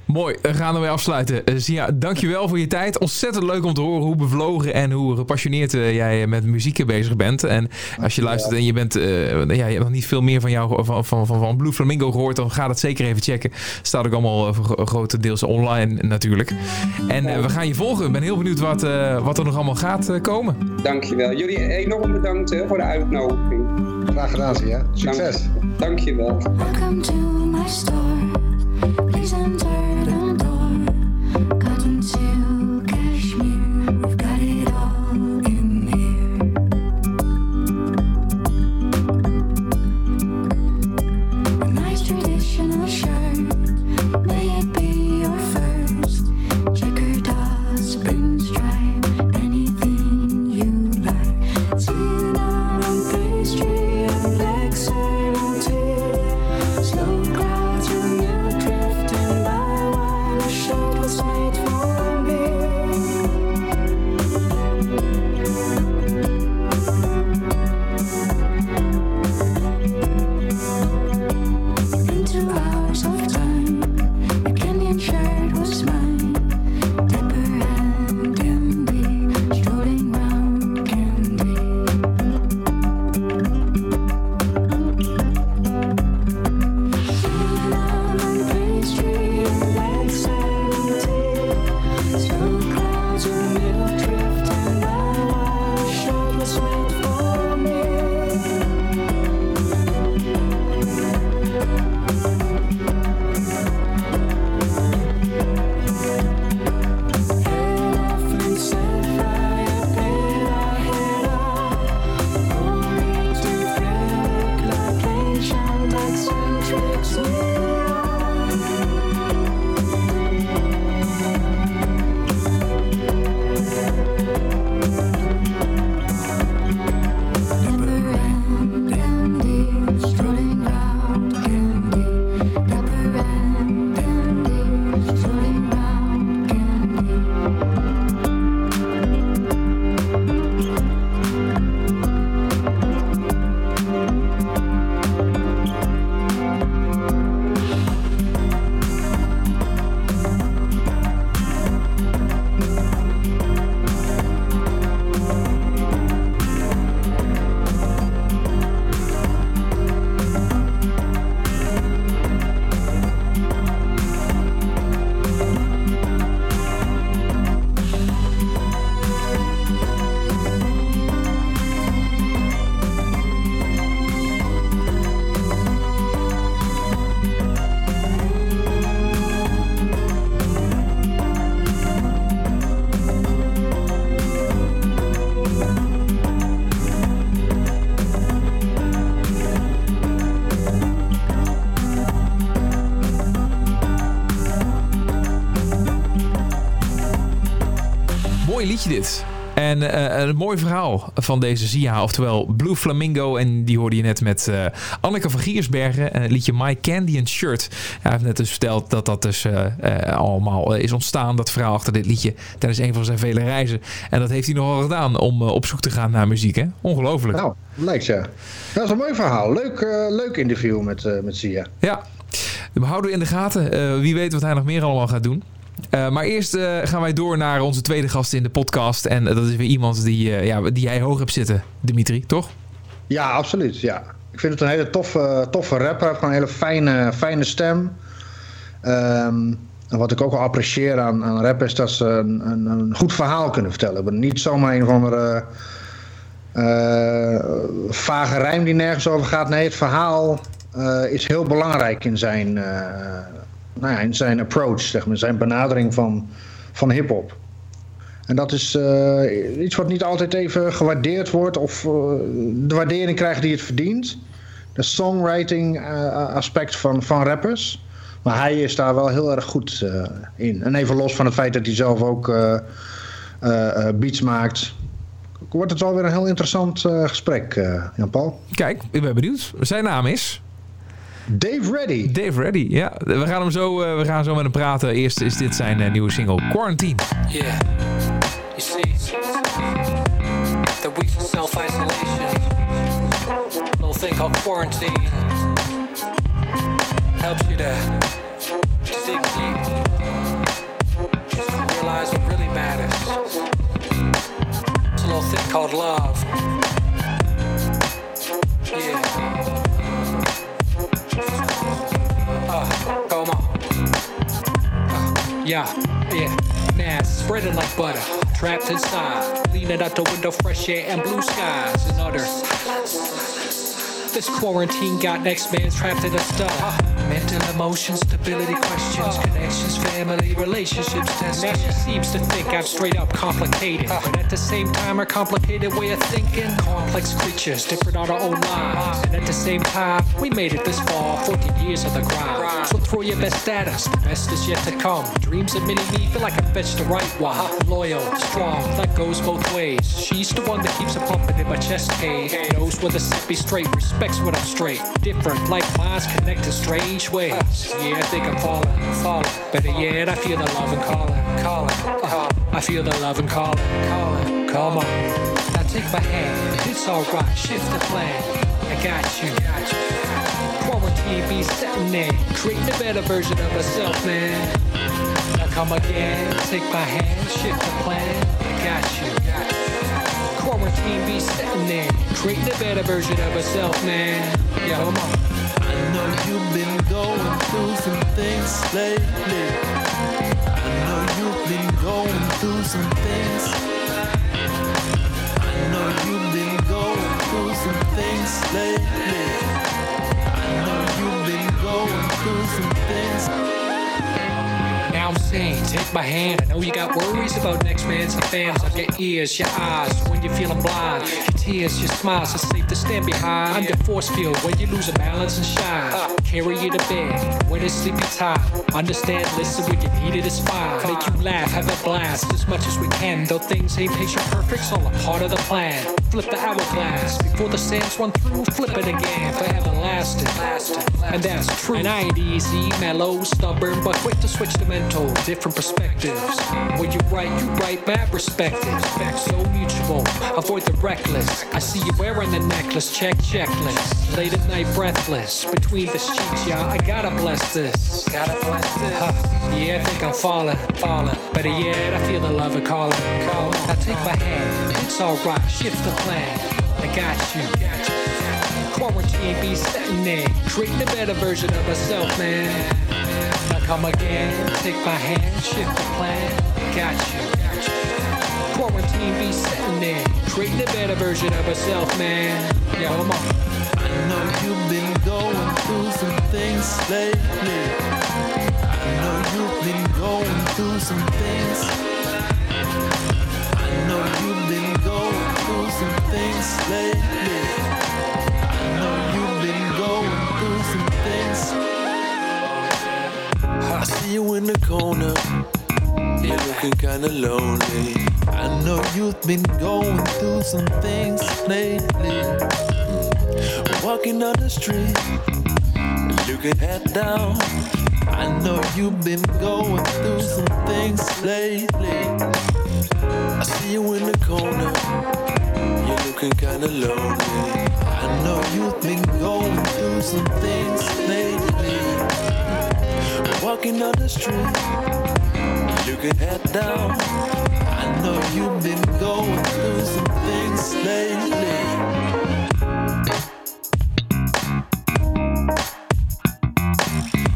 Mooi, we gaan ermee afsluiten. Zia, dankjewel voor je tijd. Ontzettend leuk om te horen hoe bevlogen en hoe gepassioneerd uh, jij met muziek bezig bent. En als je luistert en je, bent, uh, ja, je hebt nog niet veel meer van, jou, van, van, van, van Blue Flamingo gehoord, dan ga dat zeker even checken. Staat ook allemaal grotendeels online natuurlijk. En we gaan je volgen. Ik ben heel benieuwd wat, wat er nog allemaal gaat komen. Dankjewel. Jullie enorm bedankt voor de uitnodiging. Graag gedaan, Zia. Succes. Dank, dankjewel. Welcome to my store. Please enter liedje dit. En uh, een mooi verhaal van deze Zia, oftewel Blue Flamingo. En die hoorde je net met uh, Anneke van Giersbergen. En het liedje My Candy and Shirt. Hij heeft net dus verteld dat dat dus uh, allemaal is ontstaan. Dat verhaal achter dit liedje tijdens een van zijn vele reizen. En dat heeft hij nogal gedaan om op zoek te gaan naar muziek. Hè? Ongelooflijk. Nou, lijkt ja. Dat is een mooi verhaal. Leuk, leuk interview met, met Zia. Ja. We houden in de gaten. wie weet wat hij nog meer allemaal gaat doen. Uh, maar eerst uh, gaan wij door naar onze tweede gast in de podcast. En dat is weer iemand die, ja, die jij hoog hebt zitten, Dimitri, toch? Ja, absoluut. Ja. Ik vind het een hele toffe, toffe rapper. Hij heeft gewoon een hele fijne, fijne stem. En wat ik ook wel apprecieer aan, aan rap is dat ze een, een, een goed verhaal kunnen vertellen. Maar niet zomaar een of andere vage rijm die nergens over gaat. Nee, het verhaal is heel belangrijk in zijn nou ja, in zijn approach, zeg maar, zijn benadering van, van hip-hop. En dat is uh, iets wat niet altijd even gewaardeerd wordt of uh, de waardering krijgt die het verdient. De songwriting uh, aspect van, van rappers. Maar hij is daar wel heel erg goed in. En even los van het feit dat hij zelf ook beats maakt. Wordt het wel weer een heel interessant gesprek, Jan-Paul. Kijk, ik ben benieuwd. Zijn naam is? Dave Reddy. Dave Reddy, ja. We gaan, hem zo, uh, we gaan zo met hem praten. Eerst is dit zijn uh, nieuwe single, Quarantine. Yeah. You see, the weeks of self-isolation. Little thing called quarantine. Helps you to dig deep. Just realize what really matters. It's a little thing called love. Yeah. Come on. Uh, yeah, yeah. Mass spreading like butter. Trapped inside. Leaning out the window, fresh air and blue skies and others. This quarantine got next man's trapped in a stutter. Mental emotions, stability questions, connections, family, relationships, testing. She seems to think I'm straight up complicated. But at the same time, a complicated way of thinking. Complex creatures, different on our own lives. And at the same time, we made it this far, 14 years of the grind. So throw your best at us, the best is yet to come. Dreams of mini me feel like I fetched the right one. Loyal, strong, that goes both ways. She's the one that keeps a pumping in my chest cave. Knows when the set be straight, respects when I'm straight. Different, like minds connected strange strange. Yeah, I think I'm falling, falling. Better yet, I feel the love and calling, calling. Uh, I feel the love and calling, calling. Come on, now take my hand. It's alright, shift the plan. I got you. Quarantine be sitting there, creating a better version of myself, man. Now come again, take my hand, shift the plan. I got you. Quarantine be sitting there, creating a better version of myself, man. Yeah, come on. Know you've been going through some things lately. I know you've been going through some things. I know you've been going through some things lately. I know you've been going through some things. I'm saying, take my hand. I know you got worries about next man's fans of your ears, your eyes when you're feeling blind. Your tears, your smiles are safe to stand behind. Your force field when you lose a balance and shine. Carry you to bed when it's sleepy time. Understand, listen when you need it is fine. Make you laugh, have a blast as much as we can. Though things ain't picture perfect, it's all a part of the plan. Flip the hourglass before the sands run through. Flip it again, forever lasting. And that's true. And I ain't easy, mellow, stubborn, but quick to switch to mental different perspectives. You right, you write bad perspectives. So mutual, avoid the reckless. I see you wearing the necklace, check checklist. Late at night, breathless. Between the sheets, yeah, I gotta bless this. Gotta bless this. Yeah, I think I'm falling, falling. Better yet, I feel the love of calling, calling. I take my hand, it's alright, shift the plan. I got you. Got you Quarantine be setting there, creating a better version of myself, man. Come again, take my hand, shift the plan. Quarantine be sitting there, creating a better version of herself, man. Yeah, come on. I know you've been going through some things lately. I know you've been going through some things. I know you've been going through some things lately. I know you've been going through some things. I see you in the corner. You're looking kinda lonely. I know you've been going through some things lately. Walking down the street, looking head down. I know you've been going through some things lately. I see you in the corner, you're looking kinda lonely. I know you've been going through some things lately. Walking down the street, looking head down. I know you've been going through some things lately.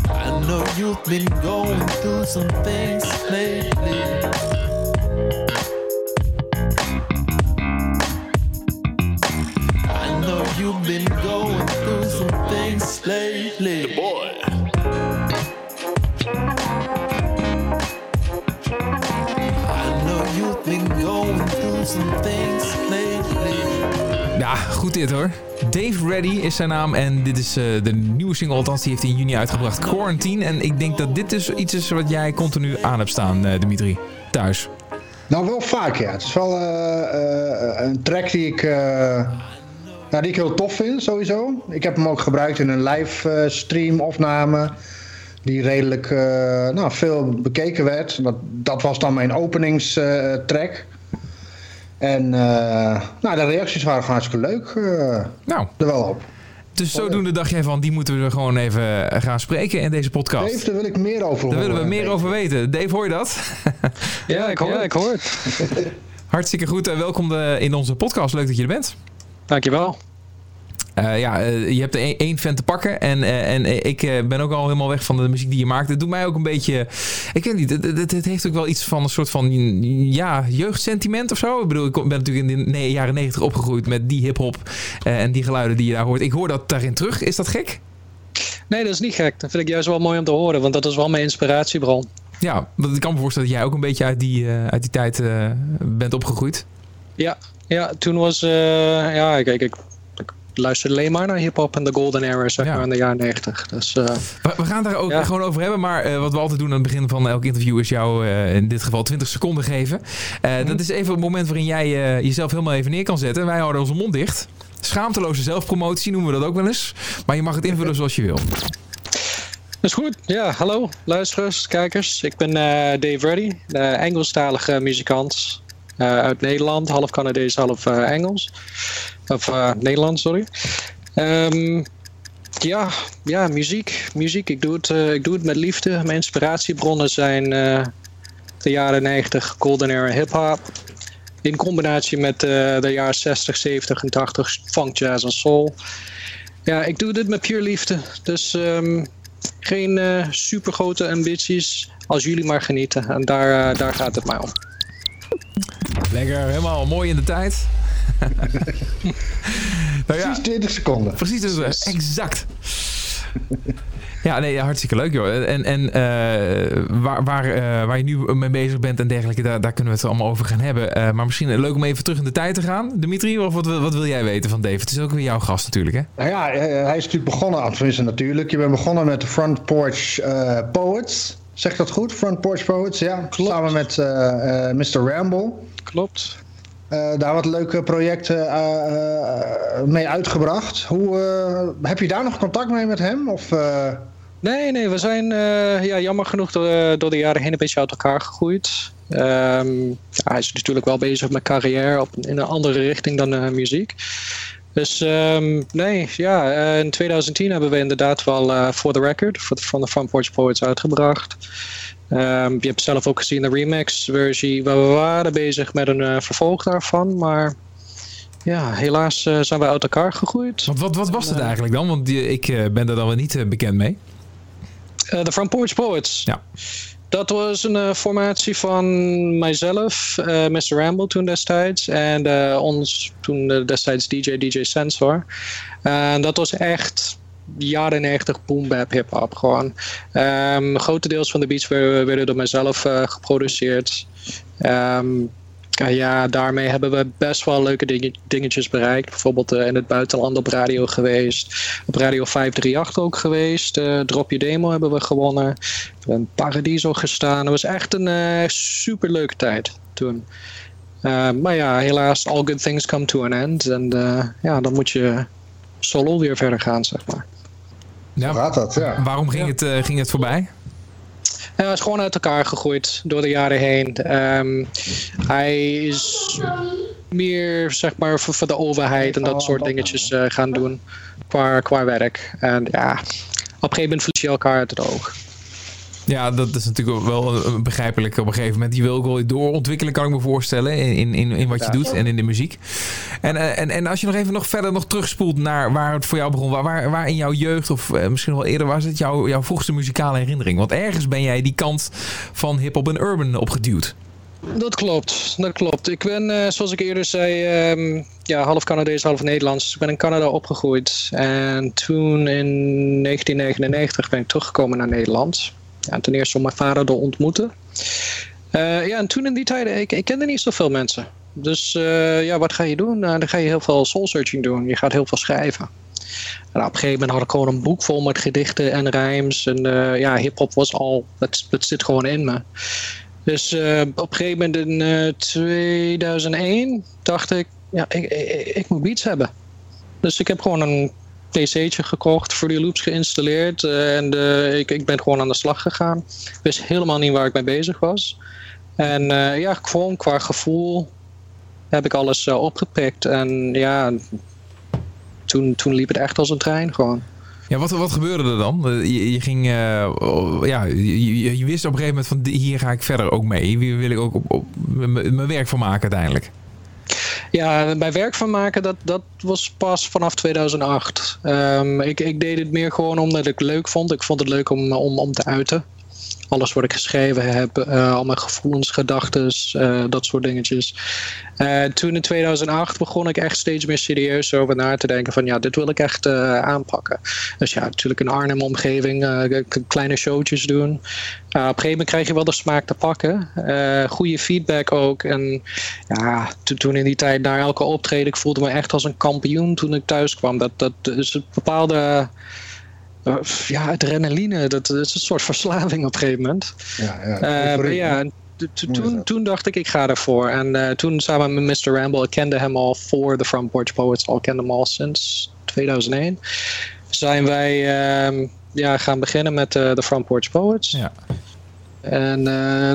I know you've been going through some things lately. Hoor. Dave Reddy is zijn naam en dit is eh, de nieuwe single, althans die heeft hij in juni uitgebracht, Quarantine. En ik denk dat dit dus iets is wat jij continu aan hebt staan, eh, Dimitri, thuis. Nou, wel vaak ja. Het is wel eh, een track die ik, ja, die ik heel tof vind, sowieso. Ik heb hem ook gebruikt in een livestream opname. Die redelijk nou, veel bekeken werd. Dat, dat was dan mijn openingstrack. En eh, nou, de reacties waren gewoon hartstikke leuk. eh, Nou, er wel op. dus zodoende dacht jij van, die moeten we er gewoon even gaan spreken in deze podcast. Dave, daar wil ik meer over Daar horen. willen we meer over weten. Dave, hoor je dat? Ja, ik hoor, ja, ik hoor het. Hartstikke goed en welkom eh, in onze podcast. Leuk dat je er bent. Dankjewel. Eh, ja, eh, je hebt er één- fan te pakken. En, eh, en ik ben ook al helemaal weg van de muziek die je maakt. Het doet mij ook een beetje... Ik weet niet, het, het, het heeft ook wel iets van een soort van... Ja, jeugdsentiment of zo. Ik bedoel, ik ben natuurlijk in de jaren negentig opgegroeid met die hip-hop. en die geluiden die je daar hoort. Ik hoor dat daarin terug. Is dat gek? Nee, dat is niet gek. Dat vind ik juist wel mooi om te horen, want dat is wel mijn inspiratiebron. Ja, want ik kan me voorstellen dat jij ook een beetje uit die, uit die tijd bent opgegroeid. Ja, ja toen was... ja, ik, ik luisterde alleen maar naar hip-hop en de golden era, zeg Ja. maar, in de jaren 90. Dus eh, We, we gaan daar ook Ja. gewoon over hebben. Maar eh, wat we altijd doen aan het begin van elk interview is jou eh, in dit geval 20 seconden geven. Mhm. Dat is even het moment waarin jij jezelf helemaal even neer kan zetten. Wij houden onze mond dicht. Schaamteloze zelfpromotie noemen we dat ook wel eens. Maar je mag het invullen zoals je wil. dat is goed. Ja, hallo luisteraars, kijkers. Ik ben Dave Reddy, Engelstalige muzikant uit Nederland. Half Canadees, half Engels. Of eh, Nederlands, sorry. Ehm, ja, ja, muziek. muziek. Ik, doe het, eh, ik doe het met liefde. Mijn inspiratiebronnen zijn eh, de jaren 90 Golden Era hip-hop. In combinatie met de jaren 60, 70 en 80 funk, jazz en soul. Ja, ik doe dit met puur liefde. Dus ehm, geen super grote ambities. Als jullie maar genieten. En daar, daar gaat het mij om. Lekker, helemaal mooi in de tijd. nou ja, Precies 20 seconden. precies, dus, eh, exact. Ja, nee, hartstikke leuk joh. En, en eh, waar, waar, eh, waar je nu mee bezig bent en dergelijke, daar, daar kunnen we het allemaal over gaan hebben. Eh, maar misschien leuk om even terug in de tijd te gaan. Dimitri, of wat, wat wil jij weten van Dave? Het is ook weer jouw gast natuurlijk, hè? Nou ja, eh, hij is natuurlijk begonnen, tenminste natuurlijk. Je bent begonnen met de Front Porch Poets. Zeg ik dat goed? Front Porch Poets, ja. Samen met eh, eh, Mr. Ramble. Klopt. Eh, daar wat leuke projecten eh, eh, mee uitgebracht. Hoe, heb je daar nog contact mee met hem? Of, Nee, nee, we zijn ja, jammer genoeg door, door de jaren heen een beetje uit elkaar gegroeid. Ehm, hij is natuurlijk wel bezig met carrière op, in een andere richting dan muziek. Dus ehm, nee, ja, in 2010 hebben we inderdaad wel For The Record van de Front Porch Poets uitgebracht. Ehm, je hebt zelf ook gezien de remix-versie. We waren bezig met een eh, vervolg daarvan, maar ja, helaas eh, zijn we uit elkaar gegroeid. Want wat, wat was het eigenlijk dan? Want die- ik eh, ben daar dan wel niet eh, bekend mee. Eh, De Front Porch Poets. Ja. Dat was een eh, formatie van mijzelf, eh, Mr. Ramble toen destijds. En eh, ons toen eh, destijds DJ, DJ Sensor. En dat was echt jaren 90 boom bap hip hop gewoon. Ehm grotendeels van de beats werden, door mijzelf eh, geproduceerd. Ehm, ja, daarmee hebben we best wel leuke dingetjes bereikt. Bijvoorbeeld in het buitenland op radio geweest. Op Radio 538 ook geweest. Drop Je Demo hebben we gewonnen. We hebben in Paradiso gestaan. Het was echt een uh, super leuke tijd toen. maar ja, helaas, all good things come to an end. En ja, dan moet je solo weer verder gaan, zeg maar. Ja, gaat dat, ja. Waarom ging, Het, uh, ging het voorbij? Hij is gewoon uit elkaar gegroeid door de jaren heen. Um, hij is meer zeg maar voor, voor de overheid en dat soort dingetjes uh, gaan doen qua, qua werk. En ja, op een gegeven moment verlies je elkaar uit het oog. Ja, dat is natuurlijk wel begrijpelijk op een gegeven moment. Je wil ook wel doorontwikkelen, kan ik me voorstellen, in, in, in wat je doet en in de muziek. En, eh, en, en als je nog even nog verder nog terugspoelt naar waar het voor jou begon, waar, waar in jouw jeugd of eh, misschien wel eerder was het jouw, jouw vroegste muzikale herinnering? Want ergens ben jij die kant van hip-hop en urban opgeduwd. Dat klopt, dat klopt. Ik ben, uh, zoals ik eerder zei, um, ja, half Canadees, half Nederlands. Ik ben in Canada opgegroeid. En toen in 1999 ben ik teruggekomen naar Nederland. Ja, ten eerste om mijn vader te ontmoeten. Uh, ja, en toen in die tijden, ik, ik kende niet zoveel mensen. Dus uh, ja, wat ga je doen? Uh, dan ga je heel veel soul searching doen. Je gaat heel veel schrijven. En op een gegeven moment had ik gewoon een boek vol met gedichten en rijms. En ja, hip-hop was al, dat, dat zit gewoon in me. Dus op een gegeven moment in 2001 dacht ik, ja, ik, ik, ik, moet beats hebben. Dus ik heb gewoon een PC'tje gekocht, voor die Loops geïnstalleerd. Uh, en uh, ik, ik ben gewoon aan de slag gegaan. Ik wist helemaal niet waar ik mee bezig was. En uh, ja, gewoon qua gevoel heb ik alles opgepikt. En ja, toen, toen liep het echt als een trein gewoon. Ja, wat, wat gebeurde er dan? Je, ging, ja, je, je, wist op een gegeven moment van hier ga ik verder ook mee. Hier wil ik ook op, op mijn werk van maken uiteindelijk. Ja, bij werk van maken, dat, dat was pas vanaf 2008. Um, ik, ik deed het meer gewoon omdat ik het leuk vond. Ik vond het leuk om, om, om te uiten alles wat ik geschreven heb, uh, al mijn gevoelens, gedachten, uh, dat soort dingetjes. Uh, toen in 2008 begon ik echt steeds meer serieus over na te denken van ja, dit wil ik echt aanpakken. Dus ja, natuurlijk in Arnhem omgeving, kleine showtjes doen. op een gegeven moment krijg je wel de smaak te pakken. goede feedback ook. En ja, toen in die tijd naar elke optreden, ik voelde me echt als een kampioen toen ik thuis kwam. Dat, dat is een bepaalde ja, adrenaline, dat, dat, is een soort verslaving op een gegeven moment. Ja, ja, uh, ja toen, toen dacht ik, ik ga ervoor. En uh, toen samen met Mr. Ramble, ik kende hem al voor de Front Porch Poets, al kende hem al sinds 2001. Zijn wij ehm, ja, gaan beginnen met de Front Porch Poets. Ja. En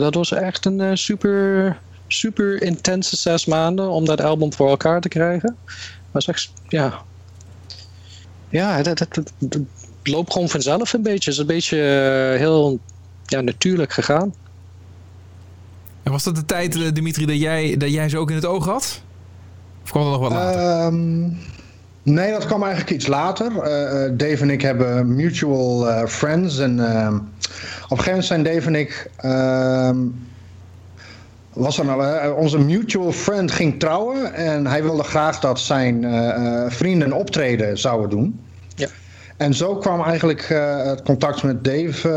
dat was echt een super, super intense zes maanden om dat album voor elkaar te krijgen. was echt, ja, ja, dat, dat, dat, loopt gewoon vanzelf een beetje. Het is een beetje uh, heel ja, natuurlijk gegaan. En was dat de tijd, eh, Dimitri, dat jij, dat jij ze ook in het oog had? Of kwam dat nog wat later? Um, nee, dat kwam eigenlijk iets later. Uh, Dave en ik hebben mutual uh, friends. En uh, op een gegeven moment zijn Dave en ik... Ehm, was er nou, onze mutual friend ging trouwen. En hij wilde graag dat zijn vrienden optreden zouden doen. En zo kwam eigenlijk uh, het contact met Dave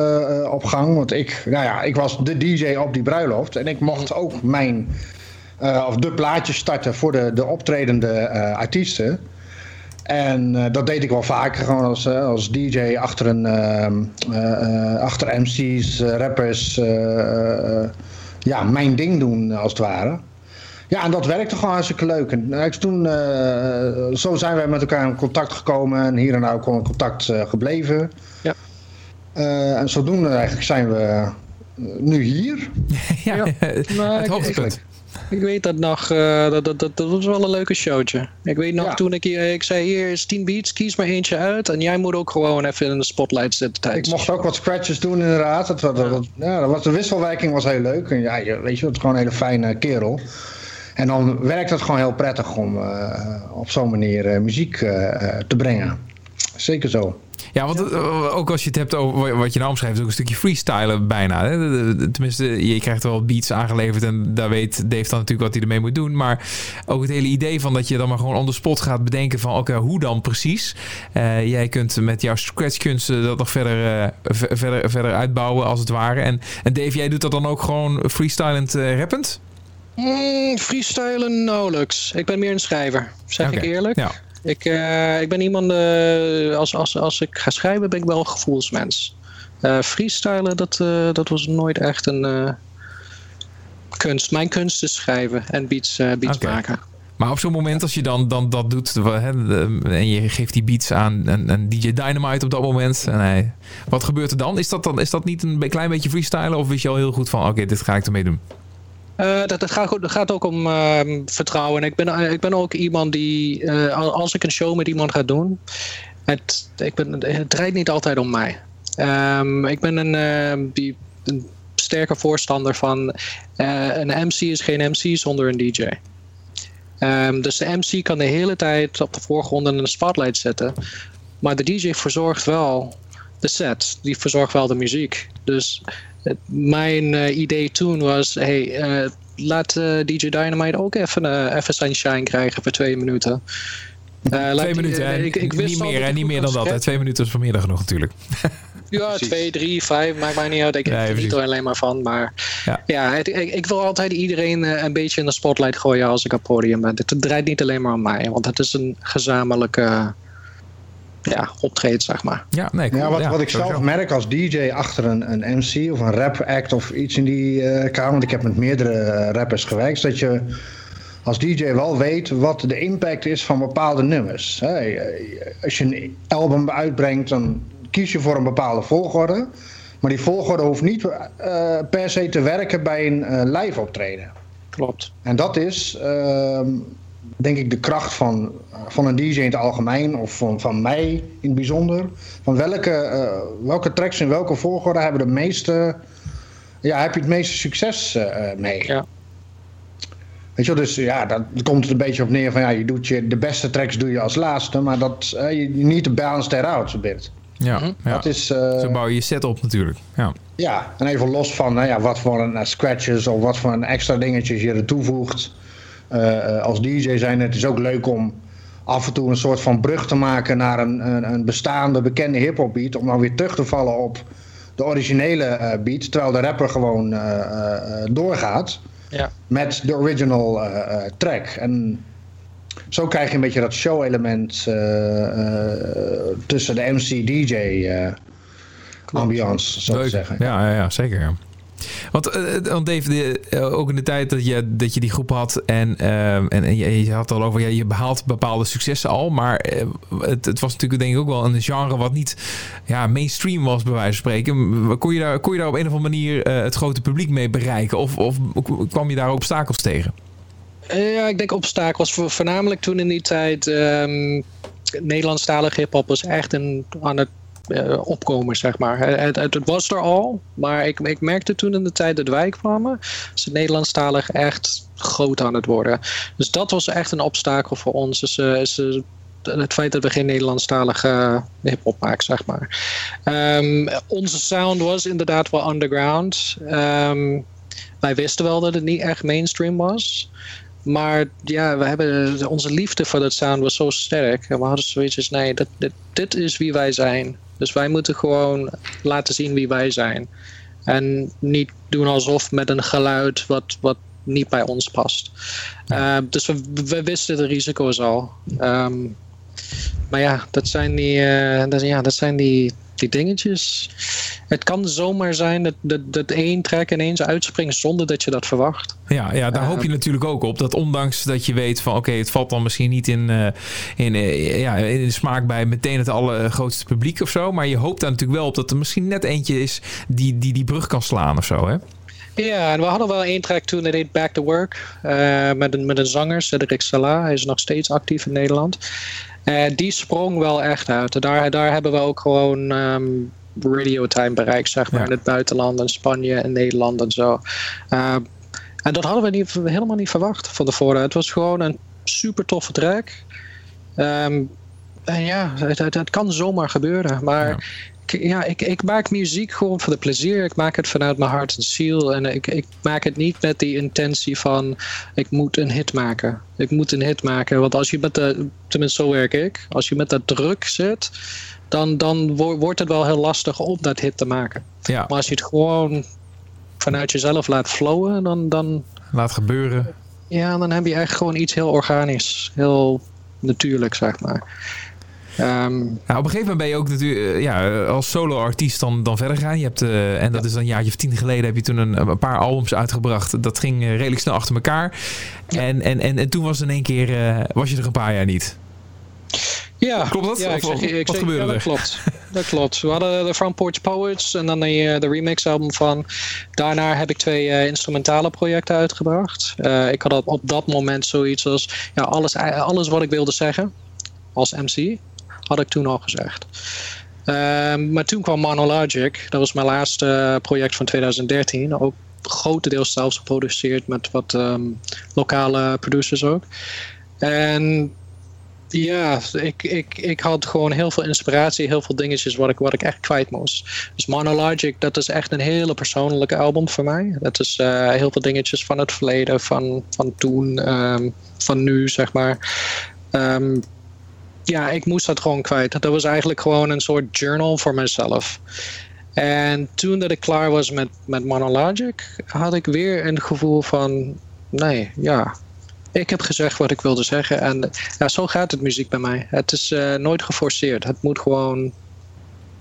uh, op gang. Want ik, nou ja, ik was de DJ op die bruiloft. En ik mocht ook mijn, of de plaatjes starten voor de, de optredende artiesten. En dat deed ik wel vaker, gewoon als, als DJ achter, een, achter MC's, rappers. ja, mijn ding doen als het ware. Ja, en dat werkte gewoon hartstikke leuk. En uh, toen, uh, zo zijn wij met elkaar in contact gekomen en hier en daar ook in contact uh, gebleven. Ja. en zodoende eigenlijk zijn we nu hier. ja, ja. het hoogtepunt. Ik weet dat nog, dat, dat, dat, dat, was wel een leuke showtje. Ik weet nog toen ik hier, ik zei hier is 10 beats, kies maar eentje uit. En jij moet ook gewoon even in de spotlight zitten Ik mocht ook wat scratches doen inderdaad. Dat, dat, dat, ja, dat was, de wisselwerking was heel leuk. En ja, weet je, het is gewoon een hele fijne kerel. En dan werkt het gewoon heel prettig om uh, op zo'n manier uh, muziek uh, te brengen. Zeker zo. Ja, want ook als je het hebt over wat je nou omschrijft, ook een stukje freestylen bijna. Hè? Tenminste, je krijgt wel beats aangeleverd en daar weet Dave dan natuurlijk wat hij ermee moet doen. Maar ook het hele idee van dat je dan maar gewoon on the spot gaat bedenken van oké, hoe dan precies? Jij kunt met jouw scratchkunsten dat nog verder, verder, verder uitbouwen als het ware. En, en Dave, jij doet dat dan ook gewoon freestylend rappend? Mm, freestylen nauwelijks. Ik ben meer een schrijver, zeg ik eerlijk. Ja. Ik, uh, ik ben iemand, uh, als, als, als ik ga schrijven, ben ik wel een gevoelsmens. Uh, freestylen, dat, dat was nooit echt een kunst. Mijn kunst is schrijven en beats, beats okay. maken. Maar op zo'n moment als je dan, dan dat doet hè, en je geeft die beats aan een, DJ Dynamite op dat moment. En hij, wat gebeurt er dan? Is dat, dan? is dat niet een klein beetje freestylen of wist je al heel goed van oké, dit ga ik ermee doen? Uh, dat, gaat, gaat ook om uh, vertrouwen. Ik ben, eh, ik ben ook iemand die, uh, als ik een show met iemand ga doen, het, ik ben, het draait niet altijd om mij. Um, ik ben een, ehm, die, een sterke voorstander van een MC is geen MC zonder een DJ. Ehm, dus de MC kan de hele tijd op de voorgrond in de spotlight zetten. Maar de DJ verzorgt wel de set. Die verzorgt wel de muziek. Dus mijn uh, idee toen was, hey, uh, laat uh, DJ Dynamite ook even, even zijn shine krijgen voor twee minuten. twee minuten, ik, ik niet meer, hè, niet meer dan dat. Hè. Twee minuten is vanmiddag nog natuurlijk. Ja, twee, drie, vijf, maakt mij niet uit. Ik heb er alleen maar van. Maar ja, ja het, ik, ik, wil altijd iedereen een beetje in de spotlight gooien als ik op podium ben. Het draait niet alleen maar om mij, want het is een gezamenlijke ja, optreedt, zeg maar. Ja, nee, ja, wat, wat ik zelf merk als DJ achter een, een MC of een rap act of iets in die uh, kamer, want ik heb met meerdere uh, rappers gewerkt, dat je als DJ wel weet wat de impact is van bepaalde nummers. Hey, als je een album uitbrengt, dan kies je voor een bepaalde volgorde. Maar die volgorde hoeft niet uh, per se te werken bij een live optreden. Klopt. En dat is ehm, denk ik de kracht van, van een DJ in het algemeen, of van, van mij in het bijzonder. Van welke, uh, welke tracks in welke volgorde hebben de meeste, ja, heb je het meeste succes uh, mee? Ja. Weet je wel, dus ja, dat komt het een beetje op neer van ja, je doet je, de beste tracks doe je als laatste, maar dat, uh, je niet de balance eruit, zo bit. Ja, ja. Dat is, zo bouw je je set op natuurlijk. Ja, ja en even los van nou ja, wat voor een scratches of wat voor een extra dingetjes je er toevoegt. Uh, als DJ zijn het is ook leuk om af en toe een soort van brug te maken naar een, een, een bestaande bekende hip-hop beat. Om dan weer terug te vallen op de originele uh, beat. Terwijl de rapper gewoon uh, doorgaat ja. met de original track. En zo krijg je een beetje dat show-element tussen de MC-DJ ambiance, zo te zeggen. Ja, ja, ja zeker. Want, uh, want Dave, uh, ook in de tijd dat je, dat je die groep had en, uh, en, je, had al over, ja, je behaalt bepaalde successen al, maar het, het, was natuurlijk denk ik ook wel een genre wat niet ja, mainstream was, bij wijze van spreken. Kon je daar, kon je daar op een of andere manier het grote publiek mee bereiken? Of, of kwam je daar obstakels tegen? Ja, ik denk obstakels. Voornamelijk toen in die tijd. Um, Nederlandstalige hip-hop was echt een, aan het uh, opkomen, zeg maar. Het, het, het, was er al, maar ik, ik merkte toen in de tijd dat wij kwamen, is het Nederlandstalig echt groot aan het worden. Dus dat was echt een obstakel voor ons. Dus, uh, is, uh, het feit dat we geen Nederlandstalige hip-hop maken, zeg maar. Um, onze sound was inderdaad wel underground. Um, wij wisten wel dat het niet echt mainstream was. Maar ja, we hebben, onze liefde voor dat sound was zo sterk. En we hadden zoiets nee, dat, dit, dit is wie wij zijn. Dus wij moeten gewoon laten zien wie wij zijn. En niet doen alsof met een geluid wat, wat niet bij ons past. Uh, dus we, we, wisten de risico's al. Um, maar ja, dat zijn die, uh, dat, ja, dat zijn die die dingetjes. Het kan zomaar zijn dat, dat, dat één track ineens uitspringt zonder dat je dat verwacht. Ja, ja daar hoop je natuurlijk ook op. Dat ondanks dat je weet van oké, het valt dan misschien niet in, uh, in, uh, ja, in de smaak bij meteen het allergrootste publiek of zo. Maar je hoopt daar natuurlijk wel op dat er misschien net eentje is die die, die brug kan slaan of zo. Hè? Ja, en we hadden wel één track toen, dat heet Back to Work. Uh, met, een, met een zanger, Cedric Salah. Hij is nog steeds actief in Nederland. Uh, die sprong wel echt uit. Daar, daar hebben we ook gewoon um, radio time bereikt, zeg maar. In het buitenland, in Spanje en Nederland en zo. Uh, en dat hadden we niet, helemaal niet verwacht van tevoren. Het was gewoon een super toffe track. Um, en ja, het, het, het, kan zomaar gebeuren. Maar ja, ik, ik maak muziek gewoon voor de plezier. Ik maak het vanuit mijn hart en ziel. En ik, ik maak het niet met die intentie van ik moet een hit maken. Ik moet een hit maken. Want als je met de, tenminste zo werk ik, als je met dat druk zit, dan, dan wordt het wel heel lastig om dat hit te maken. Ja. Maar als je het gewoon vanuit jezelf laat flowen, dan, dan laat gebeuren. Ja, dan heb je echt gewoon iets heel organisch. Heel natuurlijk, zeg maar. Um, nou, op een gegeven moment ben je ook natuurlijk eh, ja, als solo-artiest dan, dan verder gaan. Je hebt, uh, en dat is dan een jaartje of tien geleden heb je toen een, een paar albums uitgebracht. Dat ging uh, redelijk snel achter elkaar. En, en, en, en toen was in één keer, was je er een paar jaar niet. Ja, klopt dat? Ja, ik zeg, ik wat gebeurde ja, dat klopt. Dat klopt. We hadden de Front Porch Poets en dan de, de remix album van. Daarna heb ik twee uh, instrumentale projecten uitgebracht. Uh, ik had op dat moment zoiets als ja, alles, alles wat ik wilde zeggen als MC had ik toen al gezegd. Um, maar toen kwam Monologic. Dat was mijn laatste project van 2013. Ook grotendeels zelfs geproduceerd met wat um, lokale producers ook. En ja, ik, ik, ik had gewoon heel veel inspiratie, heel veel dingetjes wat ik, wat ik echt kwijt moest. Dus Monologic, dat is echt een hele persoonlijke album voor mij. Dat is uh, heel veel dingetjes van het verleden, van, van toen, um, van nu, zeg maar. Ja, ik moest dat gewoon kwijt. Dat was eigenlijk gewoon een soort journal voor mezelf. En toen dat ik klaar was met, met Monologic, had ik weer een gevoel van, nee, ja, ik heb gezegd wat ik wilde zeggen. En ja, zo gaat het muziek bij mij. Het is uh, nooit geforceerd. Het moet gewoon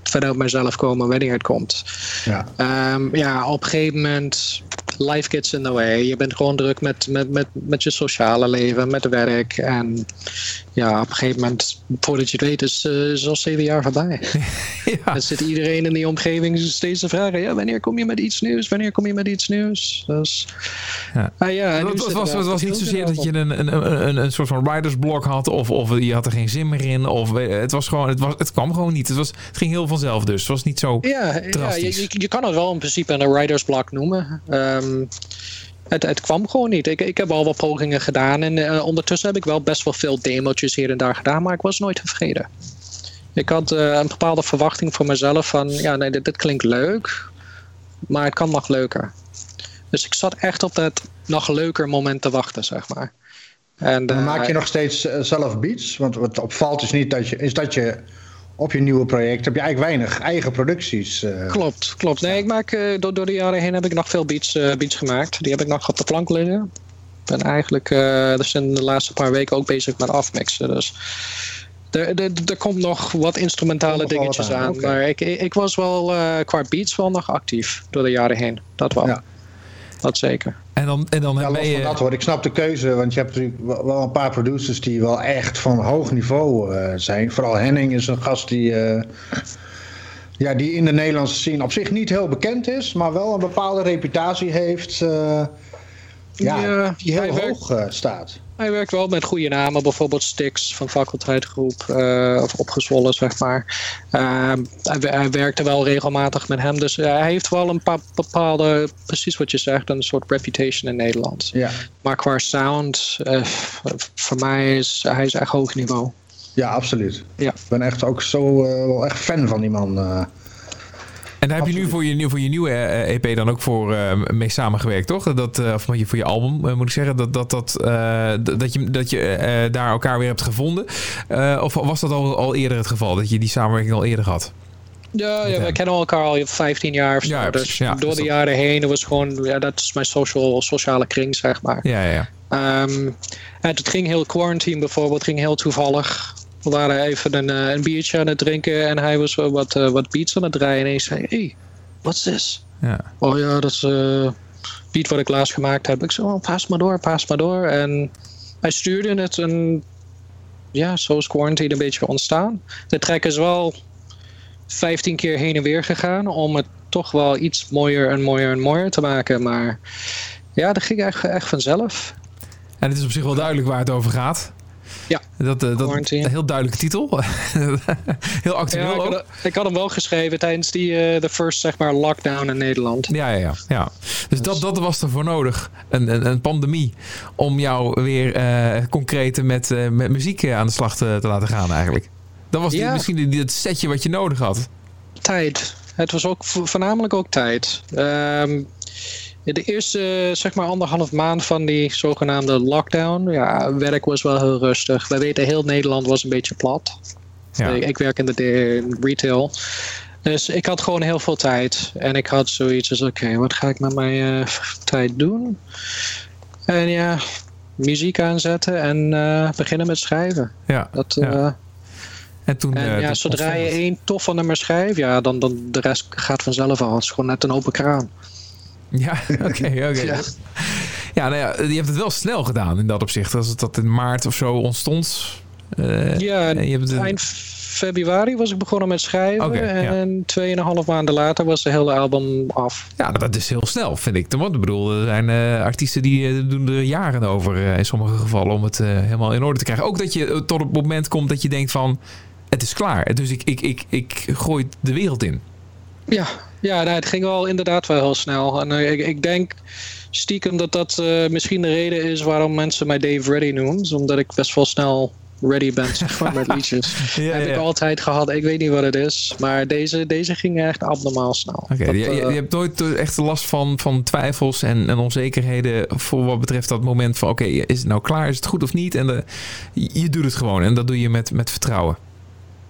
vanuit mijzelf komen wanneer het komt. Ja, um, ja op een gegeven moment life gets in the way. Je bent gewoon druk met, met, met, met je sociale leven, met werk. En ja, op een gegeven moment, voordat je het weet, is, uh, is al zeven jaar voorbij. ja. Dan zit iedereen in die omgeving steeds te vragen: ja, wanneer kom je met iets nieuws? Wanneer kom je met iets nieuws? Dus, ja. Uh, ja het, was, was, het was niet zozeer dat je een, een, een, een soort van writersblok had, of, of je had er geen zin meer in. Of, het, was gewoon, het, was, het kwam gewoon niet. Het, was, het ging heel vanzelf dus. Het was niet zo. Ja, ja je, je, kan het wel in principe een writersblok noemen. Um, het, het, kwam gewoon niet. Ik, ik heb al wat pogingen gedaan. En uh, ondertussen heb ik wel best wel veel demo's hier en daar gedaan. Maar ik was nooit tevreden. Ik had uh, een bepaalde verwachting voor mezelf van... Ja, nee, dit, dit, klinkt leuk. Maar het kan nog leuker. Dus ik zat echt op dat nog leuker moment te wachten, zeg maar. En, uh, maak je nog steeds zelf beats? Want wat opvalt is, niet dat je, is dat je op je nieuwe project heb je eigenlijk weinig eigen producties. Uh, klopt, klopt. Nee, ik maak, uh, door, door de jaren heen heb ik nog veel beats, uh, beats gemaakt. Die heb ik nog op de plank liggen. Ik ben eigenlijk dus in de laatste paar weken ook bezig met afmixen. Dus er, er, er komt nog wat instrumentale dingetjes aan. Okay. Maar ik, ik was wel qua beats wel nog actief door de jaren heen. Dat wel. Ja. Dat zeker. En dan, en dan ja, ben je... dat hoor. Ik snap de keuze, want je hebt natuurlijk wel een paar producers die wel echt van hoog niveau uh, zijn. Vooral Henning is een gast die, uh, ja, die in de Nederlandse scene op zich niet heel bekend is, maar wel een bepaalde reputatie heeft. Uh, ja, ja, die heel hoog staat. Hij werkt wel met goede namen, bijvoorbeeld Stix van faculteitgroep, uh, of opgezwollen, zeg maar. Uh, hij, hij, werkte wel regelmatig met hem, dus hij heeft wel een bepaalde, precies wat je zegt, een soort reputation in Nederland. Ja. Maar qua sound, voor mij is hij is echt hoog niveau. Ja, absoluut. Ja. Ik ben echt ook zo wel echt fan van die man. En daar heb je nu voor je, voor je nieuwe EP eh, e dan ook voor uh, mee samengewerkt, toch? Dat, uh, of voor je album, moet ik zeggen. Dat, dat, dat, dat je, dat je daar elkaar weer hebt gevonden. of was dat al, al eerder het geval? Dat je die samenwerking al eerder had? Ja, ja we kennen elkaar al 15 jaar of zo. Ja, dus ja, door de jaren heen was gewoon, ja, dat is mijn social, sociale kring, zeg maar. Ja, ja. Um, en het ging heel quarantine bijvoorbeeld, ging heel toevallig. We waren even een, uh, een biertje aan het drinken en hij was wat, uh, wat beats aan het draaien. En hij zei, hey, what's this? Ja. Oh ja, dat is uh, beat wat ik laatst gemaakt heb. Ik zei, oh, pas maar door, pas maar door. En hij stuurde het en ja, zo is quarantine een beetje ontstaan. De track is wel 15 keer heen en weer gegaan om het toch wel iets mooier en mooier en mooier te maken. Maar ja, dat ging echt, echt vanzelf. En het is op zich wel duidelijk waar het over gaat. Ja, dat, uh, dat een heel duidelijke titel. heel actueel ja, ik, had, ik, had, hem wel geschreven tijdens die uh, de first zeg maar lockdown in Nederland. Ja, ja, ja. ja. Dus, Dat, dat was er voor nodig. Een, een, een pandemie om jou weer uh, concreet met, met muziek aan de slag te, te laten gaan eigenlijk. Dat was ja. die, misschien het setje wat je nodig had. Tijd. Het was ook voornamelijk ook tijd. Um, de eerste zeg maar anderhalf maand van die zogenaamde lockdown, ja, werk was wel heel rustig. We weten, heel Nederland was een beetje plat. Ja. Ik, werk in de retail. Dus ik had gewoon heel veel tijd. En ik had zoiets als, oké, wat ga ik met mijn uh, tijd doen? En ja, muziek aanzetten en uh, beginnen met schrijven. Ja. Dat, ja. En, toen, en ja, zodra je één toffe nummer schrijft, ja, dan, dan de rest gaat vanzelf al. Het is gewoon net een open kraan. Ja, oké, oké. ja. ja, nou ja, je hebt het wel snel gedaan in dat opzicht. Als het dat in maart of zo ontstond. Uh, ja, je hebt het... eind februari was ik begonnen met schrijven. Okay, en tweeënhalf maanden later was de hele album af. Ja, dat is heel snel, vind ik. Want ik bedoel, er zijn uh, artiesten die uh, doen er jaren over in sommige gevallen om het helemaal in orde te krijgen. Ook dat je tot het moment komt dat je denkt van, het is klaar. Dus ik, ik, ik, ik gooi de wereld in. Ja, ja nou, het ging wel inderdaad wel heel snel. En ik, ik denk stiekem dat dat misschien de reden is waarom mensen mij Dave Reddy noemen. Omdat ik best wel snel ready bent zeg maar, met liedjes. ja, heb ik altijd gehad. Ik weet niet wat het is. Maar deze, deze ging echt abnormaal snel. Oké, je, je, hebt nooit echt last van, van twijfels en, en onzekerheden voor wat betreft dat moment van oké, is het nou klaar? Is het goed of niet? En de, je doet het gewoon en dat doe je met, met vertrouwen.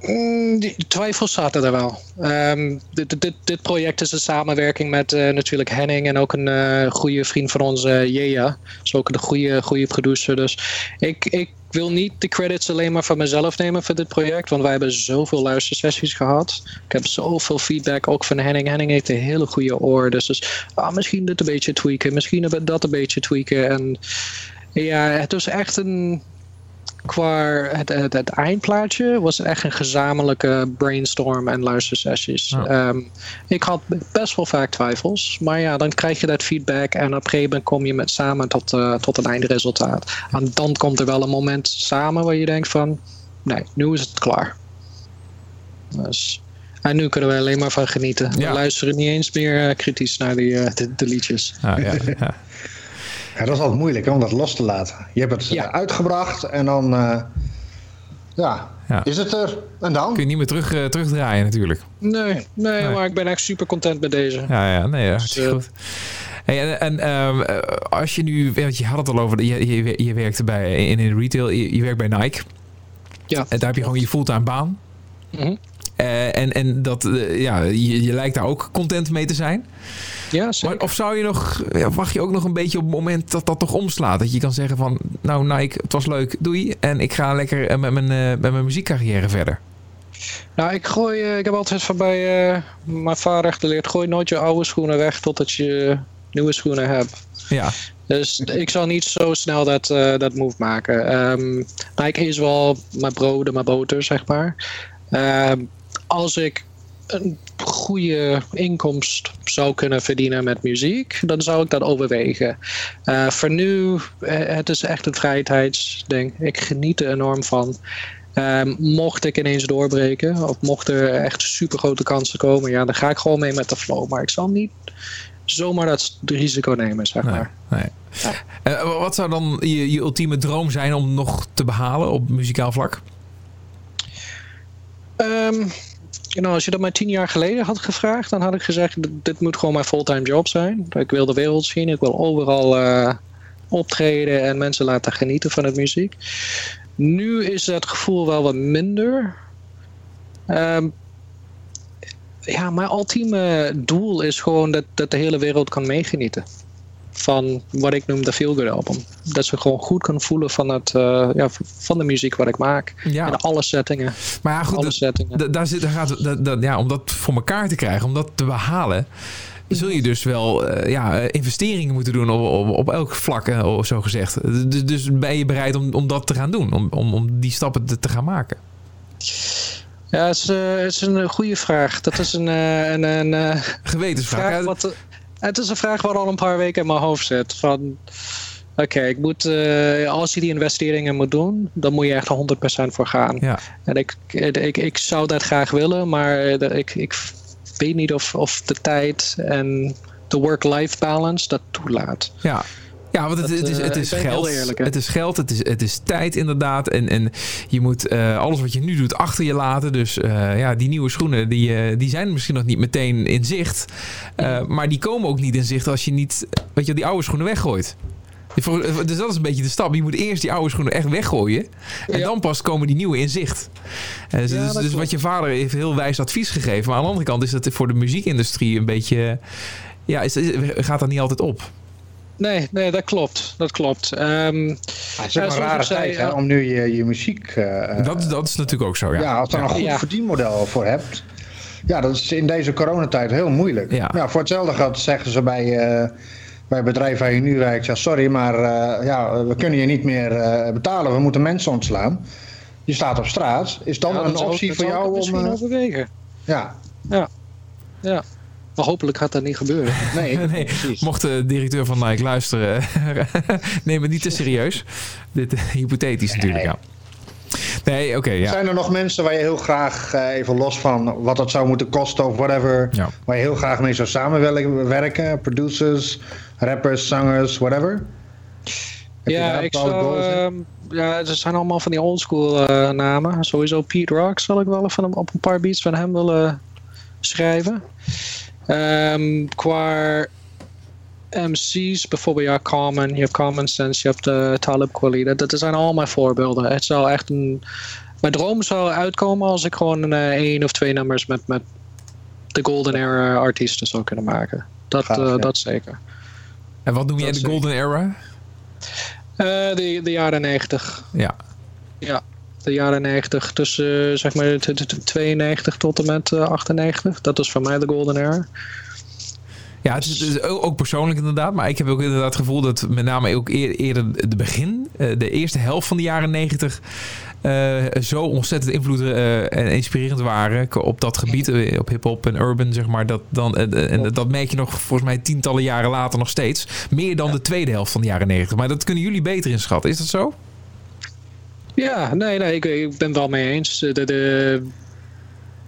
Mm, die twijfels zaten er wel. Um, dit, dit, dit, project is een samenwerking met uh, natuurlijk Henning en ook een uh, goede vriend van ons, uh, Jea. Is ook een goede, goede producer. Dus ik, ik wil niet de credits alleen maar van mezelf nemen voor dit project. Want wij hebben zoveel luistersessies gehad. Ik heb zoveel feedback ook van Henning. Henning heeft een hele goede oor. Dus, ah, misschien dit een beetje tweaken. Misschien dat een beetje tweaken. En ja, het was echt een qua het, het, het, eindplaatje was echt een gezamenlijke brainstorm en luistersessies. Ehm, ik had best wel vaak twijfels, maar ja, dan krijg je dat feedback en op een gegeven moment kom je met samen tot, uh, tot een eindresultaat. En dan komt er wel een moment samen waar je denkt van, nee, nu is het klaar. Dus, en nu kunnen we alleen maar van genieten. We luisteren niet eens meer uh, kritisch naar die, uh, de, de, liedjes. Ah, ja, ja. Dat is altijd moeilijk om dat los te laten. Je hebt het ja. uitgebracht en dan uh, ja, ja, is het er. En dan? Kun je niet meer terug, uh, terugdraaien natuurlijk. Nee, nee, maar ik ben echt super content met deze. Ja, ja nee, ja, dus, uh, goed. Hey, en, en um, als je nu, want je had het al over, je, je, je werkte bij, in, in retail, je, je, werkt bij Nike. Ja. En daar heb je gewoon je fulltime baan. Mm -hmm. en, en dat, ja, je, je lijkt daar ook content mee te zijn. Ja, zeker. Maar, of zou je nog, ja, wacht je ook nog een beetje op het moment dat dat toch omslaat? Dat je kan zeggen van, nou Nike, het was leuk, doei. En ik ga lekker eh, met mijn, met mijn muziekcarrière verder. Nou, ik gooi, uh, ik heb altijd van bij uh, mijn vader geleerd, gooi nooit je oude schoenen weg totdat je nieuwe schoenen hebt. Ja. Dus ik zal niet zo snel dat, uh, dat move maken. Um, Nike is wel mijn brood en mijn boter, zeg maar. Um, als ik een goede inkomst zou kunnen verdienen met muziek, dan zou ik dat overwegen. Uh, voor nu, uh, het is echt een vrijheidsding. Ik geniet er enorm van. Um, mocht ik ineens doorbreken, of mocht er echt super grote kansen komen, ja, dan ga ik gewoon mee met de flow. Maar ik zal niet zomaar dat risico nemen, zeg maar. Nee, Ja. Uh, wat zou dan je, je ultieme droom zijn om nog te behalen op muzikaal vlak? Um, nou, als je dat maar tien jaar geleden had gevraagd, dan had ik gezegd: dit moet gewoon mijn fulltime job zijn. Ik wil de wereld zien, ik wil overal uh, optreden en mensen laten genieten van het muziek. Nu is dat gevoel wel wat minder. Um, ja, mijn ultieme doel is gewoon dat, dat de hele wereld kan meegenieten van wat ik noem de feel good album. Dat ze gewoon goed kunnen voelen van, het, uh, ja, van de muziek wat ik maak. Ja. In alle settingen. Maar ja, goed, alle settingen. daar zit, daar gaat, dat, dat, ja, om dat voor elkaar te krijgen, om dat te behalen zul je dus wel uh, ja, investeringen moeten doen op, op, op elk vlak, uh, zo gezegd. Dus, dus ben je bereid om, om dat te gaan doen, om, om, om die stappen te, te gaan maken? Ja, het is, uh, het is een goede vraag. Dat is een, een, een gewetensvraag. Vraag wat, het is een vraag waar al een paar weken in mijn hoofd zit. Van, oké, ik moet, uh, als je die investeringen moet doen, dan moet je echt 100% voor gaan. Ja. En ik, ik, ik zou dat graag willen, maar ik, ik weet niet of, of de tijd en de work-life balance dat toelaat. Ja, ja, want het, het is, het is geld. het is geld, het is, het is tijd inderdaad. En, en je moet uh, alles wat je nu doet achter je laten. Dus uh, ja, die nieuwe schoenen, die, uh, die zijn misschien nog niet meteen in zicht. maar die komen ook niet in zicht als je niet, weet je, die oude schoenen weggooit. Dus dat is een beetje de stap. Je moet eerst die oude schoenen echt weggooien. En ja. dan pas komen die nieuwe in zicht. Dus, ja, dus, dus wat je vader heeft heel wijs advies gegeven. Maar aan de andere kant is dat voor de muziekindustrie een beetje... Ja, is, gaat dat niet altijd op. nee, nee, dat klopt. Dat klopt. Um, het is een rare tijd hè, om nu je, je muziek... Uh, dat, dat is natuurlijk ook zo, ja. Ja, als je er een goed verdienmodel voor hebt... Ja, dat is in deze coronatijd heel moeilijk. Ja. voor hetzelfde geld zeggen ze bij, uh, bij bedrijven waar je nu werkt... Ja, sorry, maar uh, ja, we kunnen je niet meer betalen. We moeten mensen ontslaan. Je staat op straat. Is dan een optie voor jou om... misschien overwegen. Ja. Ja. Ja. Maar hopelijk gaat dat niet gebeuren. Nee, nee. Mocht de directeur van Nike luisteren, neem het niet te serieus. Dit uh, hypothetisch natuurlijk, ja. Nee, oké. ja. Zijn er nog mensen waar je heel graag, uh, even los van wat dat zou moeten kosten of whatever, ja. waar je heel graag mee zou samenwerken? Producers, rappers, zangers, whatever? ja, ik zou, uh, ja, er zijn allemaal van die oldschool uh, namen. Sowieso Pete Rock zal ik wel even op een paar beats van hem willen schrijven. Um, qua MC's, bijvoorbeeld ja, Common, je hebt Common Sense, je hebt uh, Talib Kweli. Dat, dat zijn allemaal voorbeelden. Het zou echt een... Mijn droom zou uitkomen als ik gewoon een uh, één of twee nummers met, met de Golden Era artiesten zou kunnen maken. Dat, Gaaf, uh, dat zeker. En wat noem jij de Golden Era? de, de jaren 90. Ja. Ja, de jaren 90 tussen zeg maar 92 tot en met 98. Dat is voor mij de Golden Era. Ja, het is, ook persoonlijk inderdaad. Maar ik heb ook inderdaad het gevoel dat met name ook eerder de begin, eh, de eerste helft van de jaren 90, uh, zo ontzettend invloed uh, en inspirerend waren op dat gebied, op hip-hop en urban, zeg maar. Dat, dan, en dat merk je nog volgens mij tientallen jaren later nog steeds. Meer dan de tweede helft van de jaren 90. Maar dat kunnen jullie beter inschatten. Is dat zo? Ja, nee, nee, ik, ik ben wel mee eens. De, de,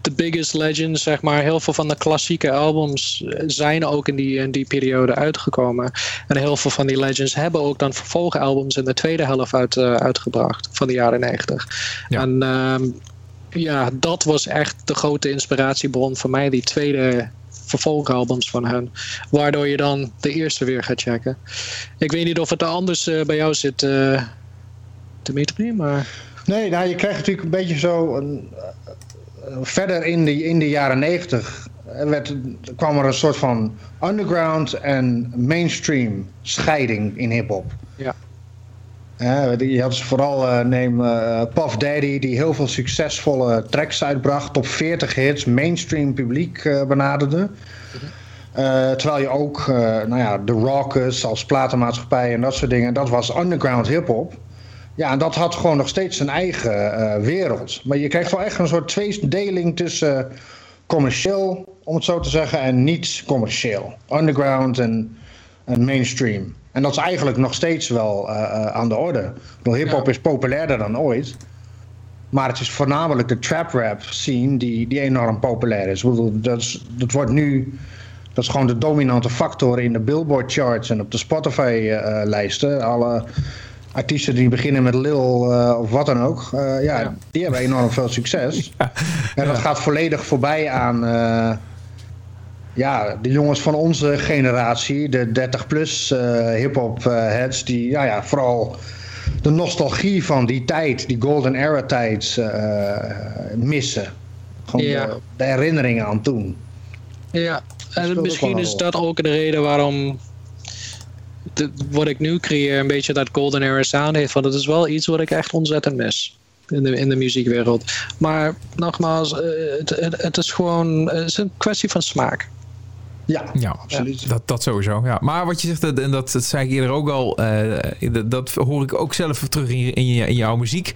de biggest legends, zeg maar. Heel veel van de klassieke albums zijn ook in die, in die periode uitgekomen. En heel veel van die legends hebben ook dan vervolgalbums in de tweede helft uit, uh, uitgebracht van de jaren 90. Ja. En uh, ja, dat was echt de grote inspiratiebron voor mij, die tweede vervolgalbums van hen. Waardoor je dan de eerste weer gaat checken. Ik weet niet of het anders uh, bij jou zit, uh, Dimitri, maar... Nee, nou, je krijgt natuurlijk een beetje zo... Een, verder in de, in de jaren negentig werd, kwam er een soort van underground en mainstream scheiding in hip-hop. Ja. Je had vooral uh, neem uh, Puff Daddy, die heel veel succesvolle tracks uitbracht, top 40 hits, mainstream publiek uh, benaderde. terwijl je ook, nou ja, de Rockers als platenmaatschappij en dat soort dingen, dat was underground hip-hop. Ja, en dat had gewoon nog steeds zijn eigen uh, wereld. Maar je krijgt wel echt een soort tweedeling tussen commercieel, om het zo te zeggen, en niet commercieel. Underground en, en mainstream. En dat is eigenlijk nog steeds wel uh, uh, aan de orde. Hip-hop ja. is populairder dan ooit. Maar het is voornamelijk de trap rap scene die, die enorm populair is. Dat, is. dat wordt nu. Dat is gewoon de dominante factor in de Billboard charts en op de Spotify lijsten. Alle artiesten die beginnen met Lil uh, of wat dan ook, uh, ja, ja, die hebben enorm veel succes. Ja. En dat gaat volledig voorbij aan uh, ja, de jongens van onze generatie, de 30-plus hip-hop heads, die ja, ja, vooral de nostalgie van die tijd, die golden era tijd, missen. Gewoon de, de, herinneringen aan toen. Ja, en misschien is dat ook de reden waarom wat ik nu creëer een beetje dat golden era sound heeft. Want het is wel iets wat ik echt ontzettend mis. In de, in de muziekwereld. Maar nogmaals, uh, het, het, het, is gewoon het is een kwestie van smaak. Ja, ja absoluut. Dat, dat sowieso. Ja. Maar wat je zegt, en dat, dat zei ik eerder ook al, uh, dat, dat, hoor ik ook zelf terug in, in, in jouw muziek.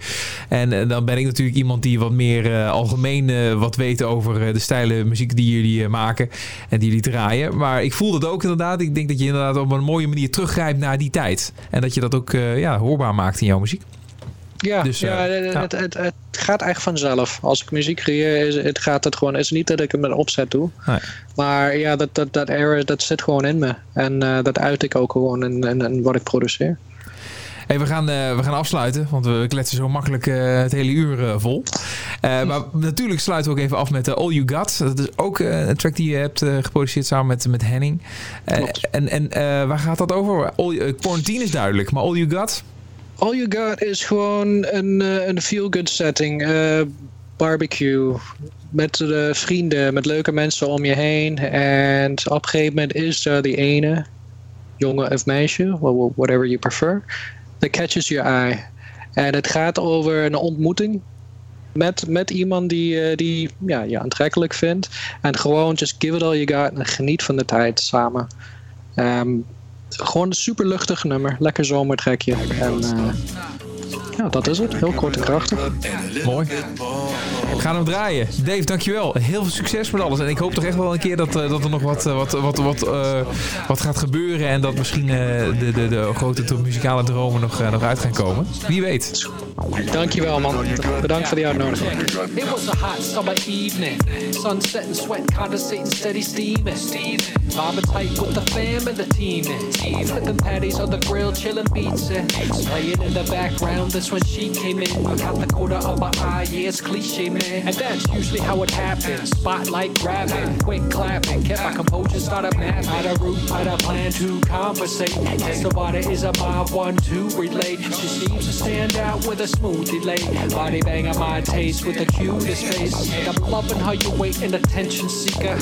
En uh, dan ben ik natuurlijk iemand die wat meer uh, algemeen wat weet over de stijlen muziek die jullie maken en die jullie draaien. Maar ik voel dat ook inderdaad. Ik denk dat je inderdaad op een mooie manier teruggrijpt naar die tijd. En dat je dat ook ja, hoorbaar maakt in jouw muziek. Ja, dus, ja, uh, het, het, het, gaat echt vanzelf. Als ik muziek creëer, is, het gaat het gewoon. Het is niet dat ik het met opzet doe. Nee. Maar ja, dat, dat, dat era, dat zit gewoon in me. En uh, dat uit ik ook gewoon in, in, in wat ik produceer. Hey, we, gaan, uh, we gaan afsluiten, want we kletsen zo makkelijk uh, het hele uur uh, vol. maar natuurlijk sluiten we ook even af met All You Got. Dat is ook een track die je hebt geproduceerd samen met, met Henning. en en waar gaat dat over? All, quarantine is duidelijk, maar All You Got? All You Got is gewoon een, uh, een feel-good setting. Uh, barbecue. Met uh, vrienden, met leuke mensen om je heen. En op een gegeven moment is er die ene jongen of meisje, whatever you prefer, that catches your eye. En het gaat over een ontmoeting met, met iemand die, die ja, je aantrekkelijk vindt. En gewoon just give it all you got en geniet van de tijd samen. Um, gewoon een super luchtig nummer. Lekker zomertrekje. En uh, ja, dat is het. Heel kort en krachtig. Mooi. We gaan hem draaien. Dave, dankjewel. Heel veel succes met alles. En ik hoop toch echt wel een keer dat, uh, dat er nog wat, wat, wat, wat, uh, wat gaat gebeuren. En dat misschien de, de, de grote muzikale dromen nog, nog uit gaan komen. Wie weet. Dankjewel man. Bedankt voor die uitnodiging. It was a hot summer evening. Sunset and sweat condensating steady steaming. Vibing tight with the fam and the team. Flipping patties on the grill, chilling beats. Playing in the background, this when she came in. I got the quarter of my eye, yeah, it's cliche, man. And that's usually how it happens. Spotlight grabbing, quick clapping. Kept my composure, started mapping. Had a route, had a plan to conversate. Somebody is a mob one to relate. She seems to stand out with a smooth delay. Body bang on my taste with the cutest face. I'm loving how you wait an attention seeker.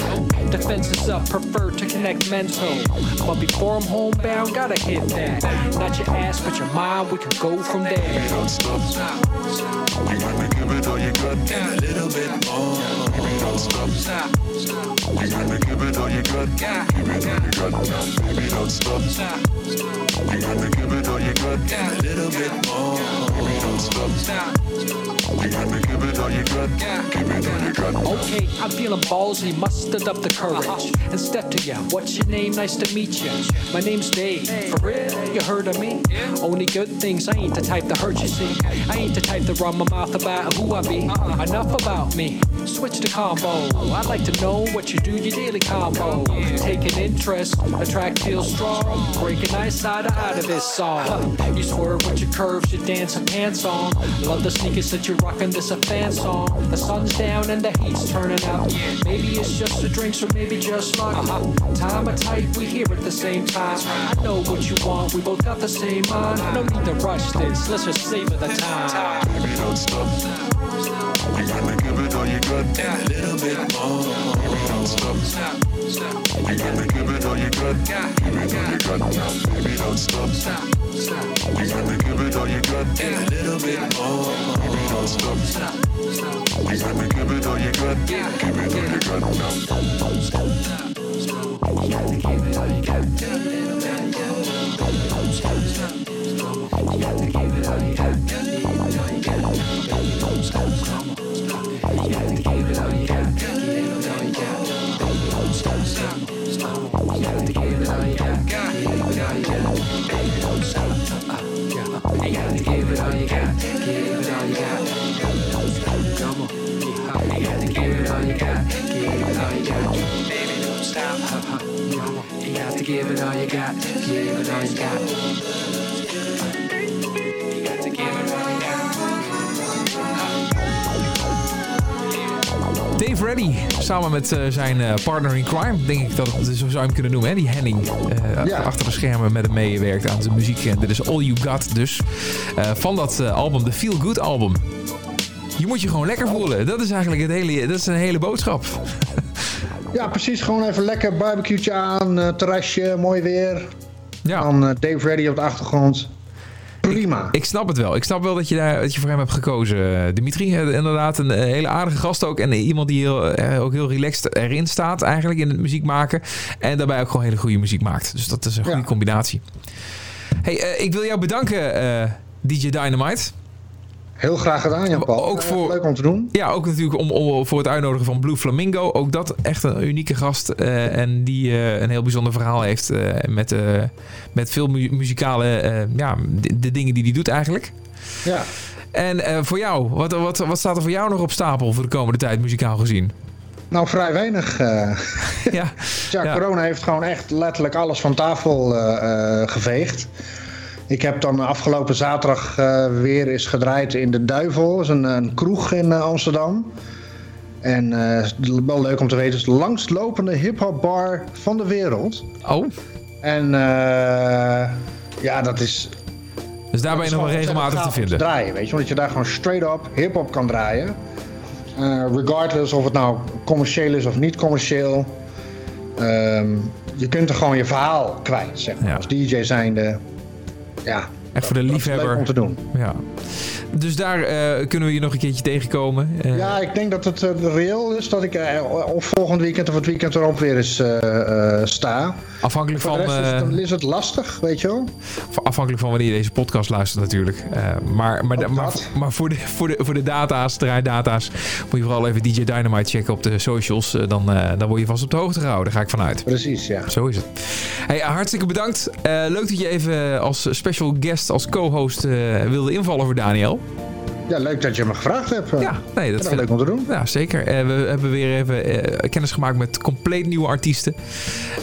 Defenses up, prefer to connect mental. But before I'm homebound, gotta hit that. Not your ass, but your mind, we can go from there. Don't stop. You gotta give it all you got and a little bit more. Don't stop. You gotta give it all you got. Give it all you got. Baby, don't stop. You gotta give it all you got and a little bit more. Baby, don't stop. You gotta give it all you got. Give it all you got. Okay, I'm feeling ballsy, mustered up the courage uh-huh. and step to ya. What's your name? Nice to meet you. My name's Dave. For real, you heard of me? Only good things. I ain't the type to hurt you. See, I ain't the type to run my mouth about who I be. Uh-uh. Enough about me. Switch the combo. I'd like to know what you do. Your daily combo. Taking interest, attract, feel strong. Breaking nice side out of this song. You swerve with your curves, you dance pants on. Love the sneakers that you're rocking. This a fan song. The sun's down and the heat's turning out. Maybe it's just the drinks or maybe just luck. Uh-huh. Time of type, we here at the same time. I know what you want. We both got the same mind. No need to rush this. Let's just savor the time. Baby, don't stop. You gotta give it got and a little bit more. Don't stop. You gotta give it all you got. Give it all you got. Baby, don't stop. You gotta give it all you got and a little bit more. Baby, don't stop. You gotta give it all you got. Give it all you got. Don't stop. You gotta give it all you got. Stop. Give it all you got. Don't stop. To give it all you got. Give it all you got. You got to give it all you got. Dave Reddy, samen met uh, zijn uh, partner in crime, denk ik dat het, zo zou je hem kunnen noemen. Hè? Die Henning, uh, ja. achter de schermen met hem meewerkt aan zijn muziek. En dit is All You Got dus. van dat album, de Feel Good album. Je moet je gewoon lekker voelen. Dat is eigenlijk het hele, dat is een hele boodschap. Ja, precies. Gewoon even lekker barbecue aan, terrasje, mooi weer. Ja. Dan Dave Reddy op de achtergrond. Prima. Ik, ik, snap het wel. Ik snap wel dat je, daar, dat je voor hem hebt gekozen. Dimitri, inderdaad, een hele aardige gast ook. En iemand die heel, ook heel relaxed erin staat eigenlijk in het muziek maken. En daarbij ook gewoon hele goede muziek maakt. Dus dat is een goede ja. combinatie. Hey, uh, ik wil jou bedanken, uh, DJ Dynamite. Heel graag gedaan, Jan Paul. Ook voor, leuk om te doen. Ja, ook natuurlijk om, om, voor het uitnodigen van Blue Flamingo. Ook dat echt een unieke gast. Uh, en die uh, een heel bijzonder verhaal heeft. Uh, met, met veel mu muzikale... ja, de, de, dingen die hij doet eigenlijk. Ja. En voor jou, wat, wat, wat staat er voor jou nog op stapel voor de komende tijd muzikaal gezien? Nou, vrij weinig. ja. ja, corona heeft gewoon echt letterlijk alles van tafel geveegd. Ik heb dan afgelopen zaterdag uh, weer eens gedraaid in De Duivel. Dat is een, een kroeg in uh, Amsterdam. En uh, wel leuk om te weten, het is de langstlopende hip-hop bar van de wereld. Oh. En ja, dat is. Dus daar ben je nog wel regelmatig te vinden. Te draaien, weet je, omdat je daar gewoon straight up hip-hop kan draaien. regardless of het nou commercieel is of niet commercieel. Um, je kunt er gewoon je verhaal kwijt, zeg maar. Als DJ zijnde, ja. Echt voor de liefhebber. om te doen. Ja. Dus daar uh, kunnen we je nog een keertje tegenkomen. Uh, ja, ik denk dat het uh, reëel is dat ik of volgend weekend of het weekend erop weer eens sta. Afhankelijk van. Is, dan is het lastig, weet je wel. Afhankelijk van wanneer je deze podcast luistert, natuurlijk. maar, maar, maar, maar, voor, de, voor, de, voor de data's, draaidata's, moet je vooral even DJ Dynamite checken op de socials. dan, dan word je vast op de hoogte gehouden, daar ga ik vanuit. Precies, ja. Zo is het. Hey, hartstikke bedankt. leuk dat je even als special guest, als co-host wilde invallen voor Daniel. Ja, leuk dat je me gevraagd hebt. Ja, nee, dat vind ik leuk om te doen. Ja, zeker. Uh, we hebben weer even uh, kennis gemaakt met compleet nieuwe artiesten.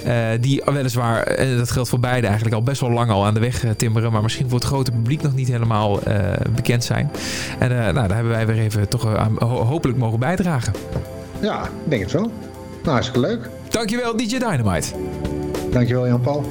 Uh, die weliswaar, en dat geldt voor beide eigenlijk, al best wel lang al aan de weg timmeren. Maar misschien voor het grote publiek nog niet helemaal bekend zijn. En nou, daar hebben wij weer even toch aan, hopelijk mogen bijdragen. Ja, ik denk het wel. Nou, hartstikke leuk. Dankjewel, DJ Dynamite. Dankjewel, Jan-Paul.